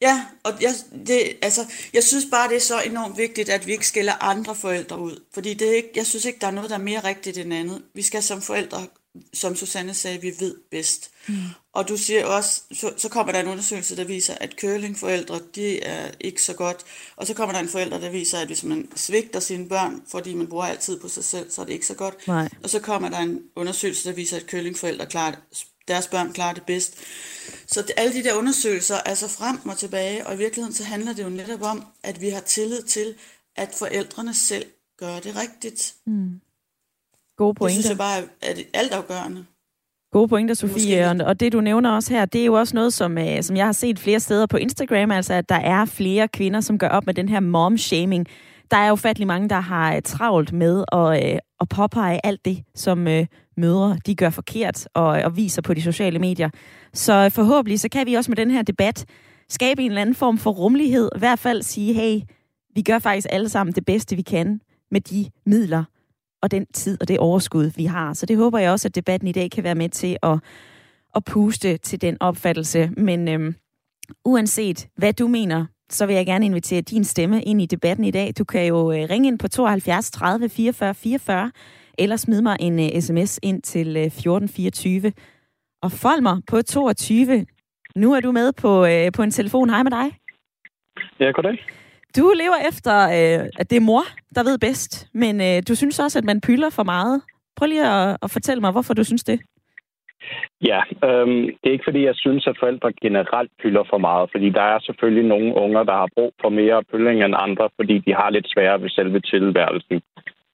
Ja, og jeg, det, altså, jeg synes bare, det er så enormt vigtigt, at vi ikke skiller andre forældre ud. Fordi det er ikke, jeg synes ikke, der er noget, der er mere rigtigt end andet. Vi skal som forældre, som Susanne sagde, vi ved bedst. Mm. Og du siger også, så, så kommer der en undersøgelse, der viser, at curlingforældre, de er ikke så godt. Og så kommer der en forælder, der viser, at hvis man svigter sine børn, fordi man bruger altid på sig selv, så er det ikke så godt. Nej. Og så kommer der en undersøgelse, der viser, at curlingforældre klarer deres børn klarer det bedst. Så det, alle de der undersøgelser er så frem og tilbage, og i virkeligheden så handler det jo netop om, at vi har tillid til, at forældrene selv gør det rigtigt. Mm. Gode pointer. Det synes jeg bare er altafgørende. Gode pointer, Sofie. Og, og det, du nævner også her, det er jo også noget, som, øh, som jeg har set flere steder på Instagram, altså at der er flere kvinder, som gør op med den her mom-shaming. Der er jo fattelig mange, der har øh, travlt med at, øh, at påpege alt det, som øh, mødre de gør forkert og, og viser på de sociale medier. Så forhåbentlig så kan vi også med den her debat skabe en eller anden form for rummelighed. I hvert fald sige, hey, vi gør faktisk alle sammen det bedste, vi kan med de midler og den tid og det overskud, vi har. Så det håber jeg også, at debatten i dag kan være med til at, at puste til den opfattelse. Men øhm, uanset hvad du mener, så vil jeg gerne invitere din stemme ind i debatten i dag. Du kan jo øh, ringe ind på 72 30 44 44, eller smide mig en uh, sms ind til uh, 1424. Og Folmer på 22. Nu er du med på, uh, på en telefon. Hej med dig. Ja, goddag. Du lever efter, uh, at det er mor, der ved bedst, men uh, du synes også, at man pylder for meget. Prøv lige at, at fortælle mig, hvorfor du synes det. Ja, øhm, det er ikke fordi, jeg synes, at forældre generelt pylder for meget, fordi der er selvfølgelig nogle unger, der har brug for mere pylling end andre, fordi de har lidt sværere ved selve tilværelsen.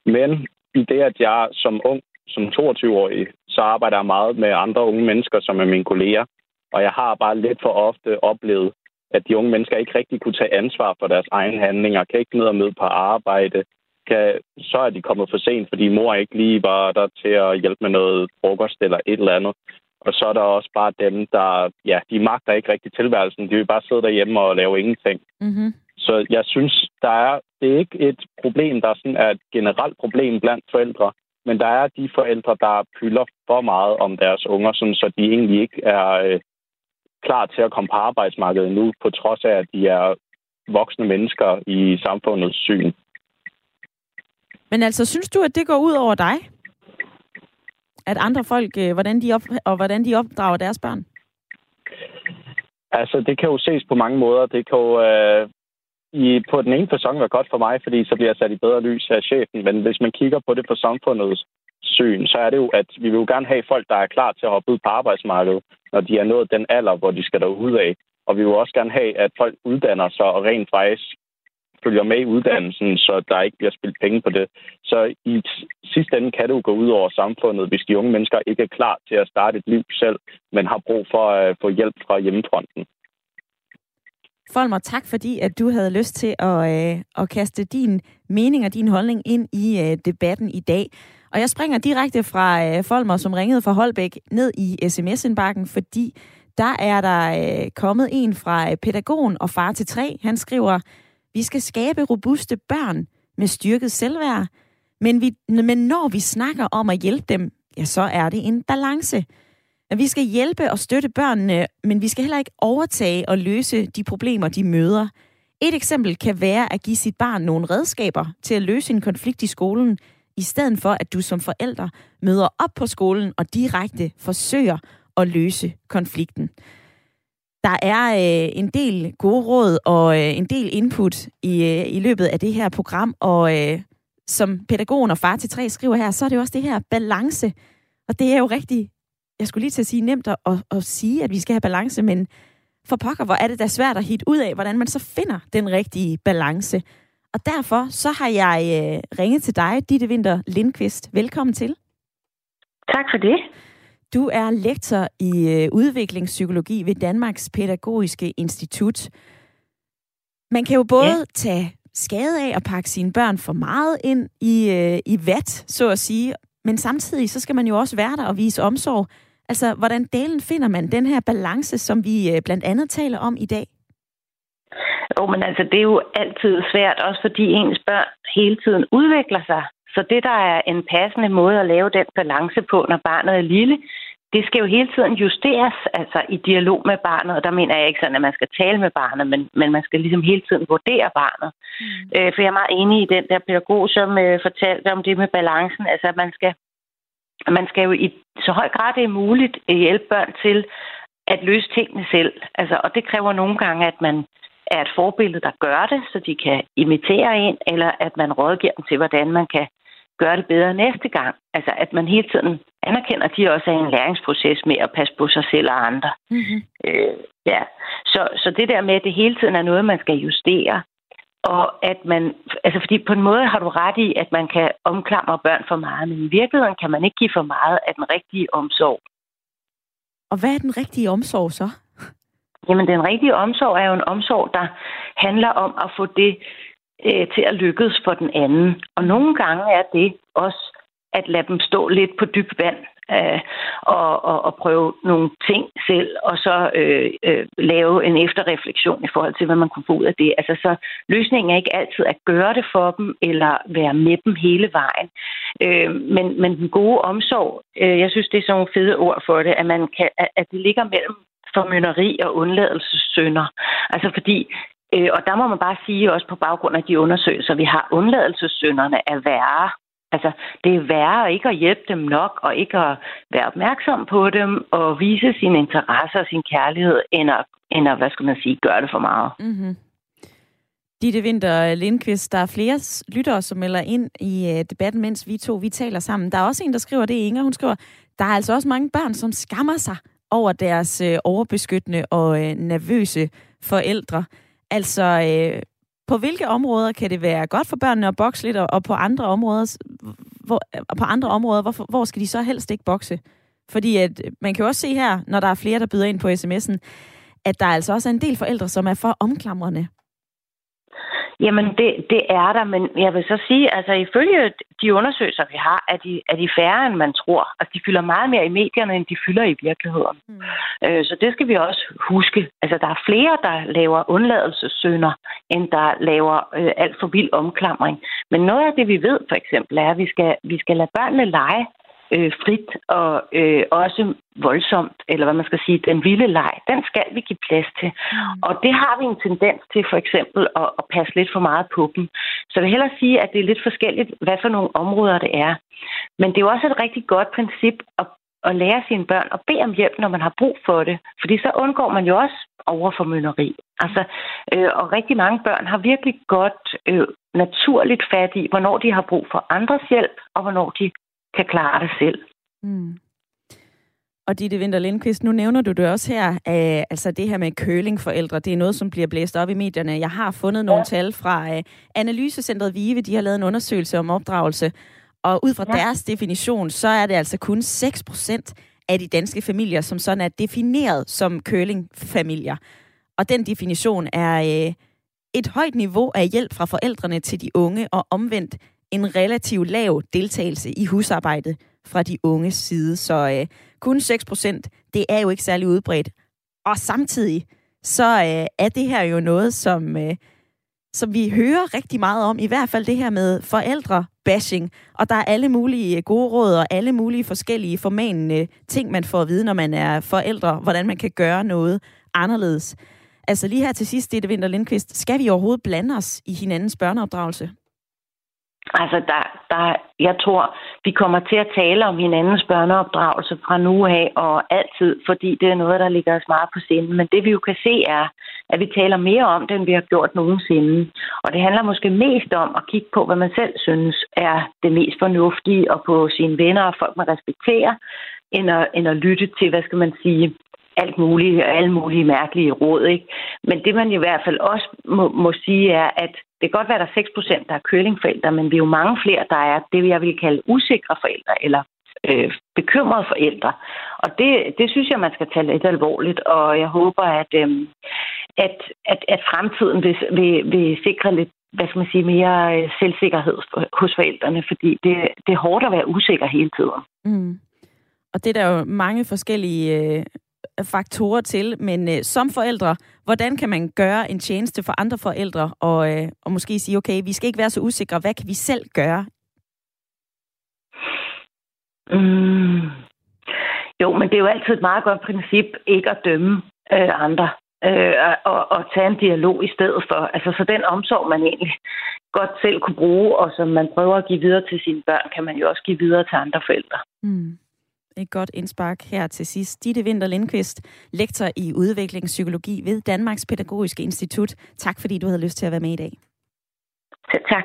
Men det, at jeg som ung, som 22-årig, så arbejder jeg meget med andre unge mennesker, som er mine kolleger. Og jeg har bare lidt for ofte oplevet, at de unge mennesker ikke rigtig kunne tage ansvar for deres egne handlinger, kan ikke ned og møde på arbejde, kan, så er de kommet for sent, fordi mor ikke lige var der til at hjælpe med noget frokost eller et eller andet. Og så er der også bare dem, der, ja, de magter ikke rigtig tilværelsen. De vil bare sidde derhjemme og lave ingenting. Mm-hmm. Så jeg synes, der er, det er ikke et problem, der sådan er et generelt problem blandt forældre, men der er de forældre, der pylder for meget om deres unger, sådan, så de egentlig ikke er øh, klar til at komme på arbejdsmarkedet nu, på trods af, at de er voksne mennesker i samfundets syn. Men altså, synes du, at det går ud over dig? At andre folk, øh, hvordan de op, og hvordan de opdrager deres børn? Altså, det kan jo ses på mange måder. Det kan jo øh, i, på den ene fasong være godt for mig, fordi så bliver jeg sat i bedre lys af chefen. Men hvis man kigger på det på samfundets syn, så er det jo, at vi vil jo gerne have folk, der er klar til at hoppe ud på arbejdsmarkedet, når de er nået den alder, hvor de skal derud af. Og vi vil også gerne have, at folk uddanner sig og rent faktisk følger med i uddannelsen, så der ikke bliver spildt penge på det. Så i sidste ende kan det jo gå ud over samfundet, hvis de unge mennesker ikke er klar til at starte et liv selv, men har brug for at få hjælp fra hjemmefronten. Folmer, tak fordi, at du havde lyst til at, øh, at kaste din mening og din holdning ind i øh, debatten i dag. Og jeg springer direkte fra øh, Folmer, som ringede fra Holbæk, ned i sms-indbakken, fordi der er der øh, kommet en fra øh, pædagogen og far til tre. Han skriver, vi skal skabe robuste børn med styrket selvværd, men, vi, men når vi snakker om at hjælpe dem, ja, så er det en balance. Vi skal hjælpe og støtte børnene, men vi skal heller ikke overtage og løse de problemer, de møder. Et eksempel kan være at give sit barn nogle redskaber til at løse en konflikt i skolen, i stedet for at du som forælder møder op på skolen og direkte forsøger at løse konflikten. Der er øh, en del gode råd og øh, en del input i, øh, i løbet af det her program, og øh, som pædagogen og far til tre skriver her, så er det også det her balance. Og det er jo rigtig, jeg skulle lige til at sige nemt at, at, at sige, at vi skal have balance, men for pokker, hvor er det da svært at hitte ud af, hvordan man så finder den rigtige balance. Og derfor så har jeg øh, ringet til dig, Ditte Winter Lindqvist. Velkommen til. Tak for det. Du er lektor i øh, udviklingspsykologi ved Danmarks Pædagogiske Institut. Man kan jo både ja. tage skade af at pakke sine børn for meget ind i, øh, i vat, så at sige, men samtidig så skal man jo også være der og vise omsorg. Altså, hvordan delen finder man den her balance, som vi øh, blandt andet taler om i dag? Jo, men altså, det er jo altid svært, også fordi ens børn hele tiden udvikler sig. Så det, der er en passende måde at lave den balance på, når barnet er lille, det skal jo hele tiden justeres, altså i dialog med barnet, og der mener jeg ikke sådan, at man skal tale med barnet, men, men man skal ligesom hele tiden vurdere barnet. Mm. Øh, for jeg er meget enig i den der pædagog, som øh, fortalte om det med balancen, altså at man skal, man skal jo i så høj grad det er muligt hjælpe børn til at løse tingene selv. Altså, og det kræver nogle gange, at man er et forbillede, der gør det, så de kan imitere en, eller at man rådgiver dem til, hvordan man kan gøre det bedre næste gang. Altså, at man hele tiden anerkender, at de også er en læringsproces med at passe på sig selv og andre. Mm-hmm. Øh, ja. så, så det der med, at det hele tiden er noget, man skal justere, og at man, altså fordi på en måde har du ret i, at man kan omklamre børn for meget, men i virkeligheden kan man ikke give for meget af den rigtige omsorg. Og hvad er den rigtige omsorg så? Jamen, den rigtige omsorg er jo en omsorg, der handler om at få det øh, til at lykkes for den anden. Og nogle gange er det også at lade dem stå lidt på dyb vand øh, og, og, og prøve nogle ting selv, og så øh, øh, lave en efterreflektion i forhold til, hvad man kunne få ud af det. Altså, så løsningen er ikke altid at gøre det for dem, eller være med dem hele vejen. Øh, men, men den gode omsorg, øh, jeg synes, det er sådan nogle fede ord for det, at, man kan, at det ligger mellem formynderi og undladelsessynder. Altså fordi Øh, og der må man bare sige også på baggrund af de undersøgelser, vi har, undladelsessynderne er værre. Altså, det er værre ikke at hjælpe dem nok, og ikke at være opmærksom på dem, og vise sin interesse og sin kærlighed, end at, end at hvad skal man sige, gøre det for meget. Mm-hmm. Ditte Winter Lindqvist, der er flere lyttere, som melder ind i øh, debatten, mens vi to vi taler sammen. Der er også en, der skriver, det er Inger, hun skriver, der er altså også mange børn, som skammer sig over deres uh, overbeskyttende og uh, nervøse forældre. Altså, øh, på hvilke områder kan det være godt for børnene at bokse lidt, og, på andre områder, hvor, på andre områder, hvor, hvor skal de så helst ikke bokse? Fordi at, man kan jo også se her, når der er flere, der byder ind på sms'en, at der altså også er en del forældre, som er for omklamrende. Jamen, det, det er der, men jeg vil så sige, altså ifølge de undersøgelser, vi har, er de, er de færre, end man tror. Altså, de fylder meget mere i medierne, end de fylder i virkeligheden. Mm. Øh, så det skal vi også huske. Altså, der er flere, der laver undladelsessynder, end der laver øh, alt for vild omklamring. Men noget af det, vi ved for eksempel, er, at vi skal, vi skal lade børnene lege øh, frit og øh, også voldsomt, eller hvad man skal sige, den vilde leg, den skal vi give plads til. Mm. Og det har vi en tendens til for eksempel at, at passe lidt for meget på dem. Så jeg vil hellere sige, at det er lidt forskelligt, hvad for nogle områder det er. Men det er jo også et rigtig godt princip at at lære sine børn at bede om hjælp, når man har brug for det. Fordi så undgår man jo også overformynderi. Altså, øh, og rigtig mange børn har virkelig godt øh, naturligt fat i, hvornår de har brug for andres hjælp, og hvornår de kan klare det selv. Mm. Og Ditte Winter Lindqvist, nu nævner du det også her, øh, altså det her med kølingforældre, det er noget, som bliver blæst op i medierne. Jeg har fundet nogle ja. tal fra øh, Analysecentret VIVE, de har lavet en undersøgelse om opdragelse, og ud fra ja. deres definition, så er det altså kun 6 procent af de danske familier, som sådan er defineret som kølingfamilier. Og den definition er øh, et højt niveau af hjælp fra forældrene til de unge, og omvendt en relativt lav deltagelse i husarbejdet fra de unges side. Så øh, kun 6 procent, det er jo ikke særlig udbredt. Og samtidig, så øh, er det her jo noget, som, øh, som vi hører rigtig meget om, i hvert fald det her med forældre-bashing. Og der er alle mulige øh, gode råd og alle mulige forskellige formanende øh, ting, man får at vide, når man er forældre, hvordan man kan gøre noget anderledes. Altså lige her til sidst, det er det Vinter Lindqvist. Skal vi overhovedet blande os i hinandens børneopdragelse? Altså, der, der, jeg tror, vi kommer til at tale om hinandens børneopdragelse fra nu af og altid, fordi det er noget, der ligger os meget på sinde. Men det vi jo kan se er, at vi taler mere om det, end vi har gjort nogensinde. Og det handler måske mest om at kigge på, hvad man selv synes er det mest fornuftige, og på sine venner og folk, man respekterer, end at, end at lytte til, hvad skal man sige, alt muligt, alle mulige mærkelige råd. Ikke? Men det man i hvert fald også må, må sige er, at det kan godt være, at der er 6 procent, der er kølingforældre, men vi er jo mange flere, der er det, jeg vil kalde usikre forældre, eller øh, bekymrede forældre. Og det, det synes jeg, man skal tage lidt alvorligt, og jeg håber, at, øh, at, at, at fremtiden vil, vil, vil sikre lidt hvad skal man sige, mere øh, selvsikkerhed hos forældrene, fordi det, det er hårdt at være usikker hele tiden. Mm. Og det er der jo mange forskellige øh, faktorer til, men øh, som forældre, hvordan kan man gøre en tjeneste for andre forældre, og, øh, og måske sige, okay, vi skal ikke være så usikre, hvad kan vi selv gøre? Mm. Jo, men det er jo altid et meget godt princip ikke at dømme øh, andre, øh, og, og tage en dialog i stedet for. Altså, så den omsorg, man egentlig godt selv kunne bruge, og som man prøver at give videre til sine børn, kan man jo også give videre til andre forældre. Mm et godt indspark her til sidst. Ditte Winter Lindqvist, lektor i udviklingspsykologi ved Danmarks Pædagogiske Institut. Tak fordi du havde lyst til at være med i dag. Tak.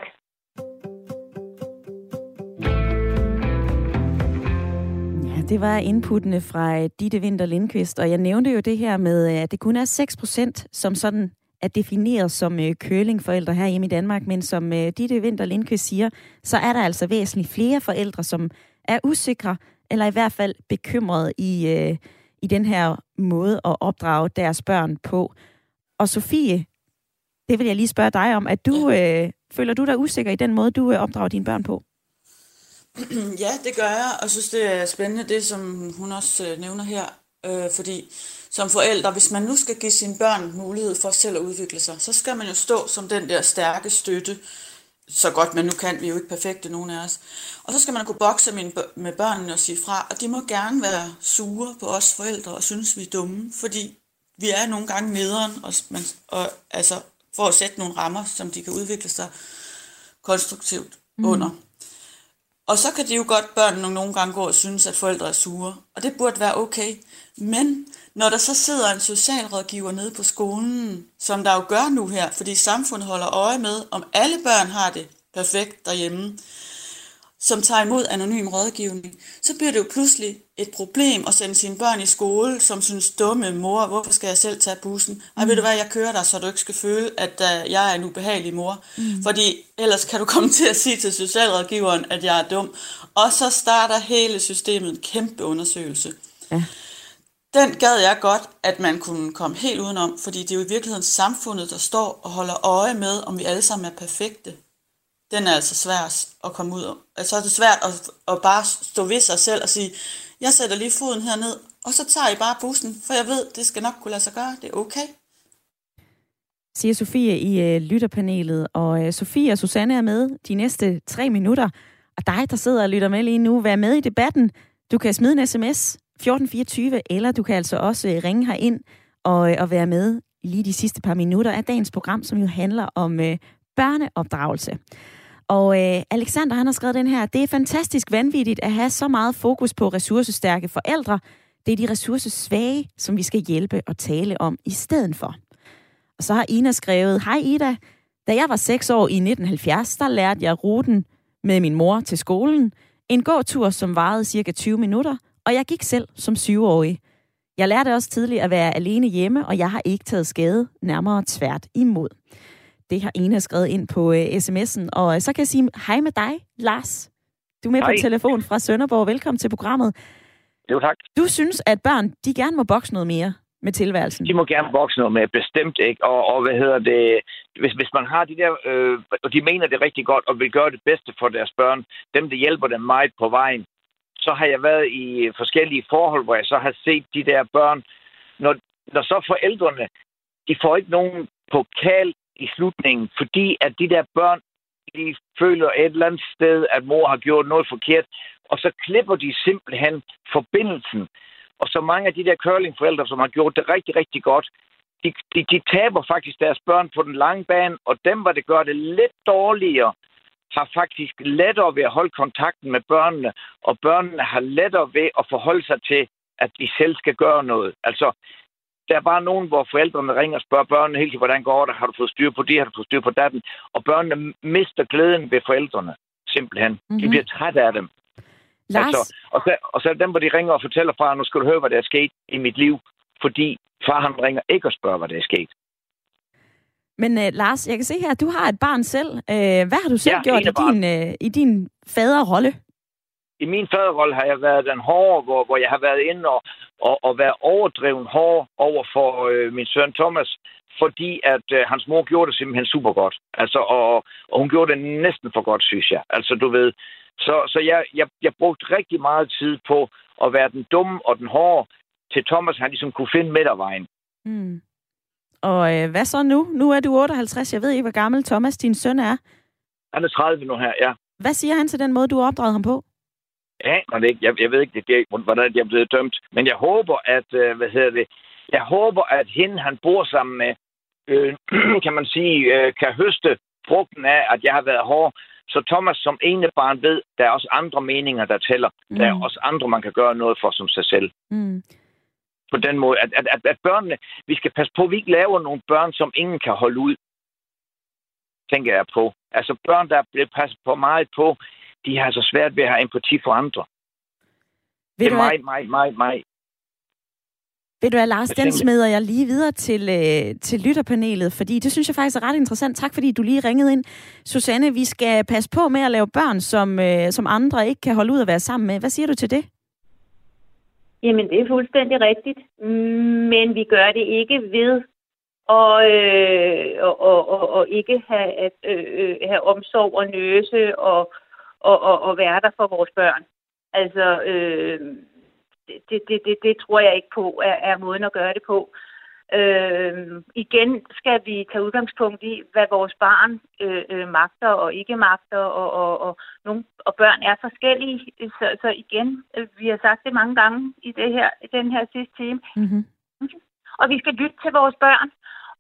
Ja, det var inputtene fra Ditte Winter Lindqvist, og jeg nævnte jo det her med, at det kun er 6 procent, som sådan er defineret som øh, kølingforældre her hjemme i Danmark, men som øh, Ditte Winter Lindqvist siger, så er der altså væsentligt flere forældre, som er usikre, eller i hvert fald bekymrede i, øh, i den her måde at opdrage deres børn på. Og Sofie, det vil jeg lige spørge dig om, at du øh, føler du dig usikker i den måde, du øh, opdrager dine børn på? Ja, det gør jeg, og synes, det er spændende, det som hun også øh, nævner her. Øh, fordi som forældre, hvis man nu skal give sine børn mulighed for selv at udvikle sig, så skal man jo stå som den der stærke støtte, så godt man nu kan. Vi er jo ikke perfekte, nogen af os. Og så skal man kunne bokse med børnene og sige fra, og de må gerne være sure på os forældre og synes, vi er dumme, fordi vi er nogle gange nederen, og, man, og altså, for at sætte nogle rammer, som de kan udvikle sig konstruktivt mm. under. Og så kan de jo godt, børnene nogle gange gå og synes, at forældre er sure, og det burde være okay. Men når der så sidder en socialrådgiver nede på skolen, som der jo gør nu her, fordi samfundet holder øje med, om alle børn har det perfekt derhjemme, som tager imod anonym rådgivning, så bliver det jo pludselig et problem at sende sine børn i skole, som synes, dumme mor, hvorfor skal jeg selv tage bussen? Ej, mm. ved du hvad, jeg kører dig, så du ikke skal føle, at uh, jeg er en ubehagelig mor. Mm. Fordi ellers kan du komme til at sige til socialrådgiveren, at jeg er dum. Og så starter hele systemet en kæmpe undersøgelse. Ja. Den gad jeg godt, at man kunne komme helt udenom, fordi det er jo i virkeligheden samfundet, der står og holder øje med, om vi alle sammen er perfekte. Den er altså svær at komme ud af. Altså er det svært at, at bare stå ved sig selv og sige, jeg sætter lige foden herned, og så tager I bare bussen, for jeg ved, det skal nok kunne lade sig gøre. Det er okay. Siger Sofie i øh, lytterpanelet, og øh, Sofie og Susanne er med de næste tre minutter. Og dig, der sidder og lytter med lige nu, vær med i debatten. Du kan smide en sms 1424, eller du kan altså også øh, ringe her ind og, øh, og være med lige de sidste par minutter af dagens program, som jo handler om øh, børneopdragelse. Og øh, Alexander han har skrevet den her, det er fantastisk vanvittigt at have så meget fokus på ressourcestærke forældre. Det er de ressourcesvage, som vi skal hjælpe og tale om i stedet for. Og så har Ina skrevet, Hej Ida, da jeg var 6 år i 1970, der lærte jeg ruten med min mor til skolen. En gåtur, som varede cirka 20 minutter, og jeg gik selv som syvårig. Jeg lærte også tidligt at være alene hjemme, og jeg har ikke taget skade, nærmere tvært imod. Det har Ina skrevet ind på uh, sms'en, og uh, så kan jeg sige hej med dig, Lars. Du er med hej. på telefon fra Sønderborg. Velkommen til programmet. Jo, tak. Du synes, at børn, de gerne må bokse noget mere med tilværelsen? De må gerne vokse noget mere, bestemt ikke. Og, og hvad hedder det? Hvis, hvis man har de der, øh, og de mener det rigtig godt, og vil gøre det bedste for deres børn, dem, der hjælper dem meget på vejen, så har jeg været i forskellige forhold, hvor jeg så har set de der børn, når, når så forældrene, de får ikke nogen pokal i slutningen, fordi at de der børn, de føler et eller andet sted, at mor har gjort noget forkert, og så klipper de simpelthen forbindelsen. Og så mange af de der curlingforældre, som har gjort det rigtig, rigtig godt, de, de, de taber faktisk deres børn på den lange bane, og dem, hvor det gør det lidt dårligere, har faktisk lettere ved at holde kontakten med børnene, og børnene har lettere ved at forholde sig til, at de selv skal gøre noget. Altså, der er bare nogen, hvor forældrene ringer og spørger børnene helt hvordan går det? Har du fået styr på det? Har du fået styr på datten? Og børnene mister glæden ved forældrene, simpelthen. Mm-hmm. De mhm. bliver trætte af dem. Lars? Altså, og, så, og så er dem, hvor de ringer og fortæller far, nu skal du høre, hvad der er sket i mit liv, fordi far han ringer ikke og spørger, hvad der er sket. Men uh, Lars, jeg kan se her, at du har et barn selv. Uh, hvad har du selv ja, gjort i din, uh, i din faderrolle? I min faderrolle har jeg været den hårde, hvor, hvor jeg har været inde og, og, og været overdreven hård over for uh, min søn Thomas, fordi at uh, hans mor gjorde det simpelthen super godt. Altså, og, og hun gjorde det næsten for godt, synes jeg. Altså, du ved, så, så jeg, jeg, jeg brugte rigtig meget tid på at være den dumme og den hårde, til Thomas han ligesom kunne finde midtervejen. Mm. Og øh, hvad så nu? Nu er du 58. Jeg ved ikke, hvor gammel Thomas, din søn, er. Han er 30 nu her, ja. Hvad siger han til den måde, du har opdraget ham på? Ja, jeg, jeg, jeg ved ikke, det, det, hvordan jeg er blevet dømt. Men jeg håber, at, øh, hvad hedder det, jeg håber, at hende, han bor sammen med, øh, kan man sige, øh, kan høste frugten af, at jeg har været hård. Så Thomas som ene barn ved, der er også andre meninger, der tæller. Mm. Der er mm. også andre, man kan gøre noget for som sig selv. Mm. På den måde, at, at, at, at børnene, vi skal passe på, at vi ikke laver nogle børn, som ingen kan holde ud. Tænker jeg på. Altså børn, der bliver passet på meget på, de har så svært ved at have empati for andre. Ved det er meget, meget, meget, meget ved du hvad, Lars, den smider jeg lige videre til, øh, til lytterpanelet, fordi det synes jeg faktisk er ret interessant. Tak, fordi du lige ringede ind. Susanne, vi skal passe på med at lave børn, som, øh, som andre ikke kan holde ud at være sammen med. Hvad siger du til det? Jamen, det er fuldstændig rigtigt. Men vi gør det ikke ved og, øh, og, og, og, og ikke have, at, øh, øh, have omsorg og nøse og, og, og, og være der for vores børn. Altså, øh, det, det, det, det tror jeg ikke på er, er måden at gøre det på. Øh, igen skal vi tage udgangspunkt i, hvad vores barn øh, øh, magter og ikke magter, og, og, og, nogle, og børn er forskellige. Så, så igen, øh, vi har sagt det mange gange i, det her, i den her sidste time. Mm-hmm. Og vi skal lytte til vores børn.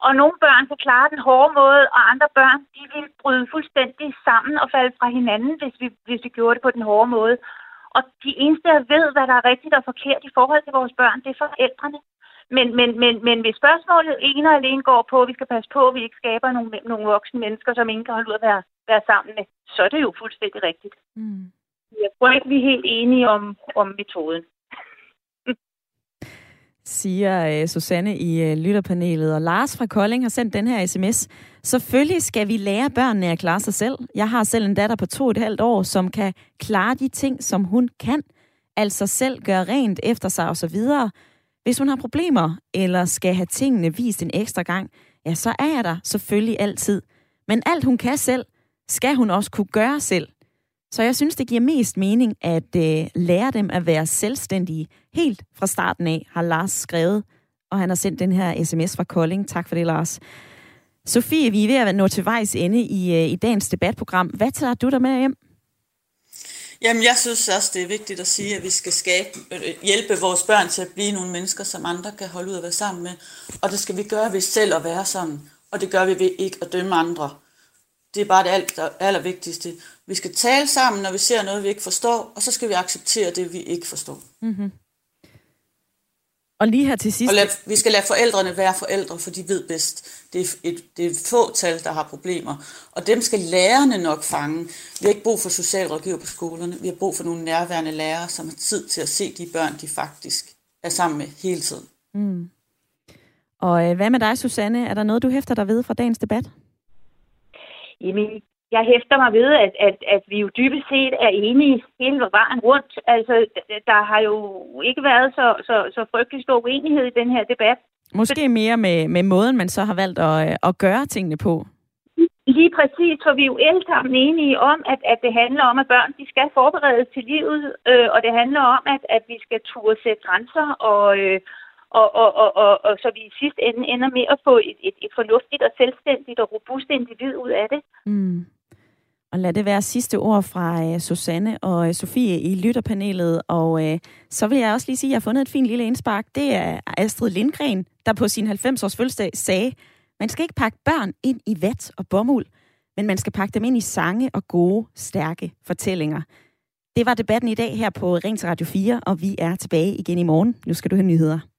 Og nogle børn kan klare den hårde måde, og andre børn de vil bryde fuldstændig sammen og falde fra hinanden, hvis vi, hvis vi gjorde det på den hårde måde. Og de eneste, der ved, hvad der er rigtigt og forkert i forhold til vores børn, det er forældrene. Men, men, men, men hvis spørgsmålet ene og alene går på, at vi skal passe på, at vi ikke skaber nogle, nogle voksne mennesker, som ingen kan holde ud at være, være sammen med, så er det jo fuldstændig rigtigt. Mm. Jeg tror ikke, vi er helt enige om, om metoden siger uh, Susanne i uh, lytterpanelet. Og Lars fra Kolding har sendt den her sms. Selvfølgelig skal vi lære børnene at klare sig selv. Jeg har selv en datter på to og et halvt år, som kan klare de ting, som hun kan. Altså selv gøre rent efter sig osv. Hvis hun har problemer, eller skal have tingene vist en ekstra gang, ja, så er jeg der selvfølgelig altid. Men alt hun kan selv, skal hun også kunne gøre selv. Så jeg synes, det giver mest mening at øh, lære dem at være selvstændige helt fra starten af, har Lars skrevet. Og han har sendt den her sms fra Kolding. Tak for det, Lars. Sofie, vi er ved at nå til vejs ende i, øh, i dagens debatprogram. Hvad tager du der med hjem? Jamen, jeg synes også, det er vigtigt at sige, at vi skal skabe, øh, hjælpe vores børn til at blive nogle mennesker, som andre kan holde ud at være sammen med. Og det skal vi gøre ved selv at være sammen. Og det gør vi ved ikke at dømme andre. Det er bare det alt, allervigtigste. Vi skal tale sammen, når vi ser noget, vi ikke forstår, og så skal vi acceptere det, vi ikke forstår. Mm-hmm. Og lige her til sidst... Og lad, vi skal lade forældrene være forældre, for de ved bedst. Det er et, det er et fåtal, der har problemer. Og dem skal lærerne nok fange. Vi har ikke brug for socialrådgiver på skolerne. Vi har brug for nogle nærværende lærere, som har tid til at se de børn, de faktisk er sammen med hele tiden. Mm. Og øh, hvad med dig, Susanne? Er der noget, du hæfter dig ved fra dagens debat? Jamen, jeg hæfter mig ved, at, at, at vi jo dybest set er enige hele vejen rundt. Altså, der har jo ikke været så, så, så frygtelig stor uenighed i den her debat. Måske mere med, med måden, man så har valgt at, at gøre tingene på. Lige præcis, for vi er jo alle sammen enige om, at, at det handler om, at børn de skal forberedes til livet, øh, og det handler om, at, at vi skal turde sætte grænser, og, øh, og, og, og, og, og så vi i sidste ende ender med at få et, et, et fornuftigt og selvstændigt og robust individ ud af det. Mm. Og lad det være sidste ord fra uh, Susanne og uh, Sofie i lytterpanelet. Og uh, så vil jeg også lige sige, at jeg har fundet et fint lille indspark. Det er Astrid Lindgren, der på sin 90-års fødselsdag sagde, man skal ikke pakke børn ind i vat og bomuld, men man skal pakke dem ind i sange og gode, stærke fortællinger. Det var debatten i dag her på Rings Radio 4, og vi er tilbage igen i morgen. Nu skal du høre nyheder.